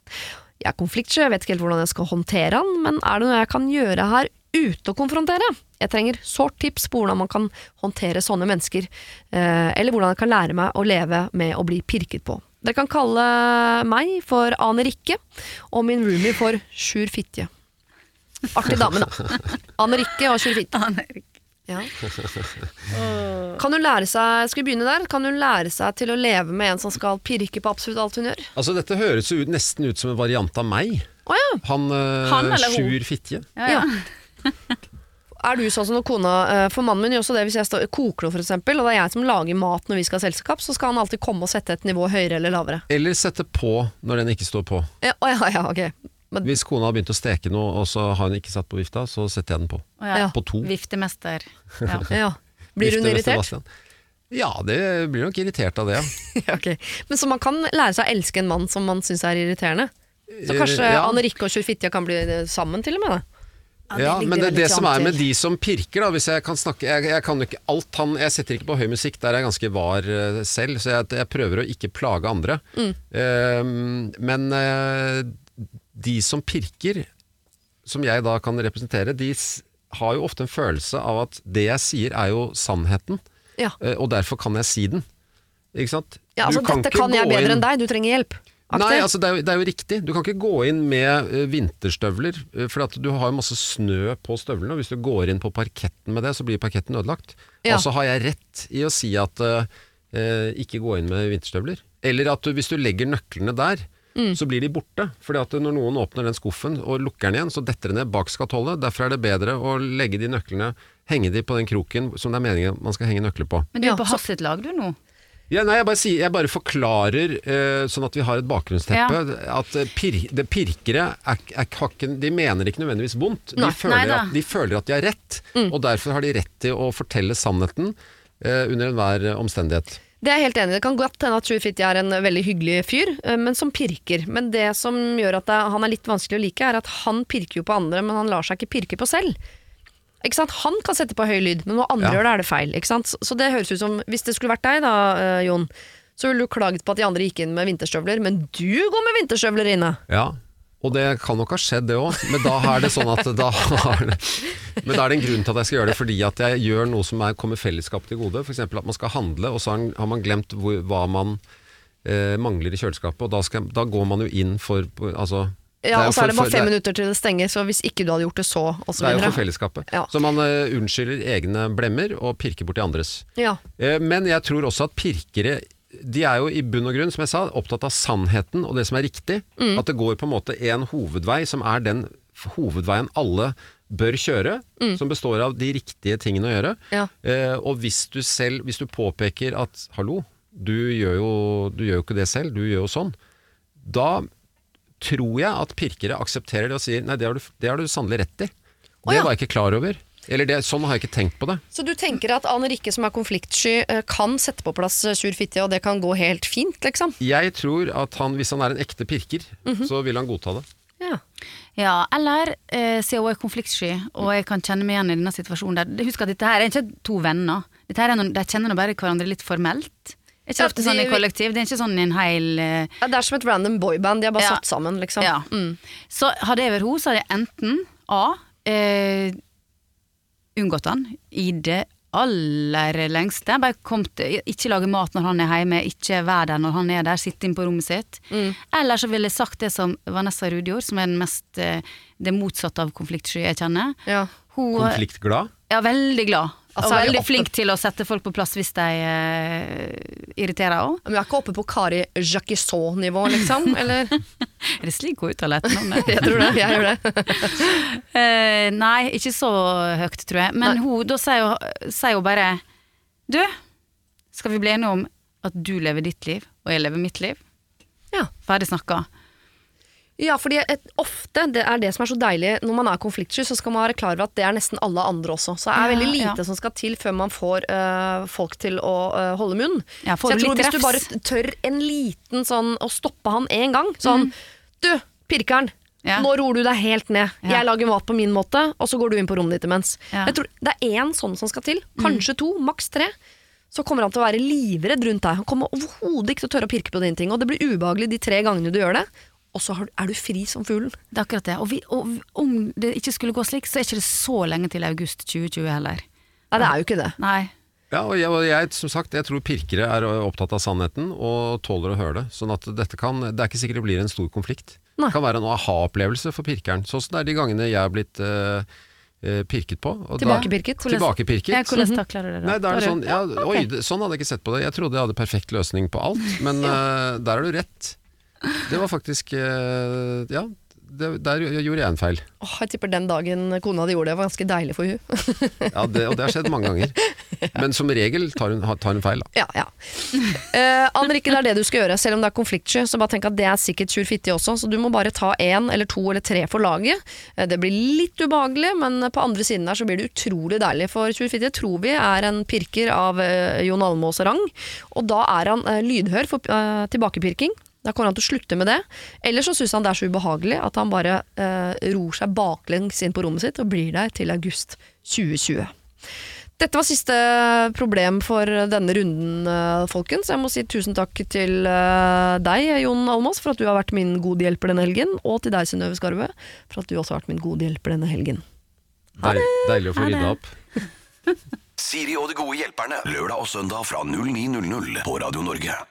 Jeg er konfliktsky, jeg vet ikke helt hvordan jeg skal håndtere han, men er det noe jeg kan gjøre her ute å konfrontere? Jeg trenger sårt tips på hvordan man kan håndtere sånne mennesker, eh, eller hvordan jeg kan lære meg å leve med å bli pirket på. Dere kan kalle meg for Ane Rikke, og min roomie for Sjur Fitje. Artig dame, da. Anne Rikke og Sjur Fitje. Ja. Kan hun lære seg Skal vi begynne der? Kan hun lære seg til å leve med en som skal pirke på absolutt alt hun gjør? Altså Dette høres jo ut, nesten ut som en variant av meg. Oh, ja. Han, uh, Han? Sjur Fitje. Ja, ja. Er du sånn som når kona eh, For mannen min gjør også det hvis jeg står, koker noe, for eksempel, og det er jeg som lager mat når vi skal ha selskap, så skal han alltid komme og sette et nivå høyere eller lavere. Eller sette på når den ikke står på. Ja, ja, ja, ok. Men, Hvis kona har begynt å steke noe, og så har hun ikke satt på vifta, så setter jeg den på. Ja. Ja. På to. Viftemester. Ja. ja. Blir hun irritert? Ja, det blir nok irritert av det, ja. Ja. Men Så man kan lære seg å elske en mann som man syns er irriterende? Så kanskje Eh, ja. Anne Rikke og Sjurfitja kan bli eh, sammen, til og med? Da. Ja, men det, er det som er med de som pirker, da, hvis jeg kan snakke Jeg, jeg kan ikke alt han Jeg setter ikke på høy musikk, der er jeg ganske var eh, selv, så jeg, jeg prøver å ikke plage andre. Eh, men eh, de som pirker, som jeg da kan representere, de har jo ofte en følelse av at det jeg sier er jo sannheten, Ja. eh, og derfor kan jeg si den. Ikke sant? Ja, altså, Du dette kan jeg bedre inn- enn deg, du trenger hjelp. Aktig. Nei, altså det er, jo, det er jo riktig. Du kan ikke gå inn med uh, vinterstøvler, uh, for at du har jo masse snø på støvlene. og Hvis du går inn på parketten med det, så blir parketten ødelagt. Ja. Og så har jeg rett i å si at uh, ikke gå inn med vinterstøvler. Eller at du, hvis du legger nøklene der, Mm. så blir de borte. Fordi at når noen åpner den skuffen og lukker den igjen, så detter det ned bak skatollet. Derfor er det bedre å legge de nøklene, henge de på den kroken som det er meningen man skal henge nøkler på. Men du Ja, er på så- sitt lag du nå? Ja, nei, jeg bare, sier, jeg bare forklarer, uh, sånn at vi har et bakgrunnsteppe, at eh, pir, det pirkere er, er, har de mener ikke nødvendigvis vondt. De, Nei. føler Nei at, de føler at de har rett, Mm. og derfor har de rett til å fortelle sannheten uh, under enhver omstendighet. Det er jeg helt enig i. Det kan godt hende at Sjur er en veldig hyggelig fyr, eh, men som pirker. Men det som gjør at han er litt vanskelig å like, er at han pirker jo på andre, men han lar seg ikke pirke på selv. Ikke sant? Han kan sette på høy lyd, men når andre Ja. gjør det, er det feil. Ikke sant? Så- Så det høres ut som Hvis det skulle vært deg, da, eh, Jon, så ville du klaget på at de andre gikk inn med vinterstøvler, men du går med vinterstøvler inne. Ja, og det kan nok ha skjedd det òg, men da er det sånn at da har det, Men da er det en grunn til at jeg skal gjøre det, fordi at jeg gjør noe som er, kommer fellesskapet til gode. F.eks. at man skal handle, og så har, man glemt hvor, hva man eh, mangler i kjøleskapet, og da, skal, da går man jo inn for altså, Ja, Og så er det bare fem minutter til det stenger, så hvis ikke du hadde gjort det så, og så Det er jo for fellesskapet. Ja. Så man eh, unnskylder egne blemmer og pirker borti andres. Ja. Eh, men jeg tror også at pirkere de er jo i bunn og grunn, som jeg sa, opptatt av sannheten og det som er riktig. Mm. At det går på en måte en hovedvei som er den hovedveien alle bør kjøre, som består av de riktige tingene å gjøre. Mm. Ja. Eh, og hvis du selv, hvis du påpeker at hallo, du gjør, jo, du gjør jo ikke det selv, du gjør jo sånn, da tror jeg at pirkere aksepterer det og sier nei, det har du, det har du sannelig rett i. Det var jeg ikke klar over. Eller det, sånn har jeg ikke tenkt på det. Så du tenker at Anne Rikke som er konfliktsky eh, kan sette på plass sur fitte, og det kan gå helt fint, liksom? Jeg tror at han, hvis han er en ekte pirker, Mhm. så vil han godta det. Ja. Ja, eller eh, siden hun er konfliktsky, og jeg kan kjenne meg igjen i denne situasjonen der Husk at dette her er ikke to venner. Dette her er noen, De kjenner nå bare hverandre litt formelt. Er ikke Ja, ofte sånn i kollektiv? Det er ikke sånn i en hel uh... Ja, Det er som et random boyband, de har bare Ja. satt sammen, liksom. Ja. Mm. Så hadde jeg vært henne, så hadde jeg enten A. Eh, unngått han i det aller lengste. Bare kom til, ikke lage mat når han er hjemme, ikke være der når han er der, sitte inn på rommet sitt. Eller så ville jeg sagt det som Vanessa Rudjord, som er den mest, eh, det motsatte av konfliktsky jeg kjenner. Ja. Hun Konfliktglad. Ja, veldig glad. Altså, og veldig flink til å sette folk på plass hvis de uh, irriterer òg. Men vi er ikke oppe på Kari Jacquisot-nivå, liksom? Eller? Er det slik hun uttaler etternavnet? Jeg tror det. Jeg gjør det. uh, nei, ikke så høyt, tror jeg. Men hun, da sier hun, sier hun bare Du, skal vi bli enige om at du lever ditt liv, og jeg lever mitt liv? Ja. Ferdig snakka. Ja, fordi et, ofte, det er det som er så deilig Når man er konfliktsky, så skal man være klar over at det er nesten alle andre også. Så det er Ja, veldig lite ja. som skal til før man får øh, folk til å øh, holde munn. Ja, så jeg tror hvis du bare tør en liten sånn å stoppe han én gang Sånn Du, pirkeren! Ja. Nå roer du deg helt ned. Ja. Jeg lager mat på min måte, og så går du inn på rommet ditt imens. Ja. Jeg tror Det er én sånn som skal til. Kanskje to, maks tre. Så kommer han til å være livredd rundt deg. Han kommer overhodet ikke til å tørre å pirke på dine ting. Og det blir ubehagelig de tre gangene du gjør det. Og så er du fri som fuglen. Det er akkurat det. Og, vi, og om det ikke skulle gå slik, så er ikke det så lenge til august 2020 heller. Nei, det er jo ikke det. Nei. Ja, og jeg, og jeg, som sagt, jeg tror pirkere er opptatt av sannheten og tåler å høre det. Sånn at dette kan, det er ikke sikkert det blir en stor konflikt. Nei. Det kan være en aha-opplevelse for pirkeren. Sånn som det er de gangene jeg har blitt eh, pirket på. og da- Tilbakepirket. Tilbakepirket. Ja, hvordan takler du det da? Nei, det er det sånn, ja, oi, sånn hadde jeg ikke sett på det. Jeg trodde jeg hadde perfekt løsning på alt, men uh, der har du rett. Det var faktisk eh, Ja, det, der gjorde jeg en feil. Åh, jeg tipper den dagen kona di gjorde det, var ganske deilig for hun. Ja, det, og det har skjedd mange ganger. Men som regel tar hun, tar hun feil, da. Ja, ja. Eh, Anrikke, det er det du skal gjøre, selv om det er konfliktsky. Så bare tenk at det er sikkert tjur fitti også, så du må bare ta én eller to eller tre for laget. Eh, det blir litt ubehagelig, men på andre siden der så blir det utrolig deilig. For tjur fitti tror vi er en pirker av eh, Jon Almaas rang, og da er han lydhør for tilbakepirking. Da kommer han til å slutte med det. Eller så syns han det er så ubehagelig at han bare eh, ror seg baklengs inn på rommet sitt og blir der til august 2020. Dette var siste problem for denne runden, eh, folkens. Jeg må si tusen takk til eh, deg, Jon Almås, for at du har vært min gode hjelper denne helgen. Og til deg, Synnøve Skarve, for at du også har vært min gode hjelper denne helgen. Deil, deilig å få Ha rydda opp. Siri og de gode hjelperne. Lørdag og søndag fra 09.00 på Radio Norge.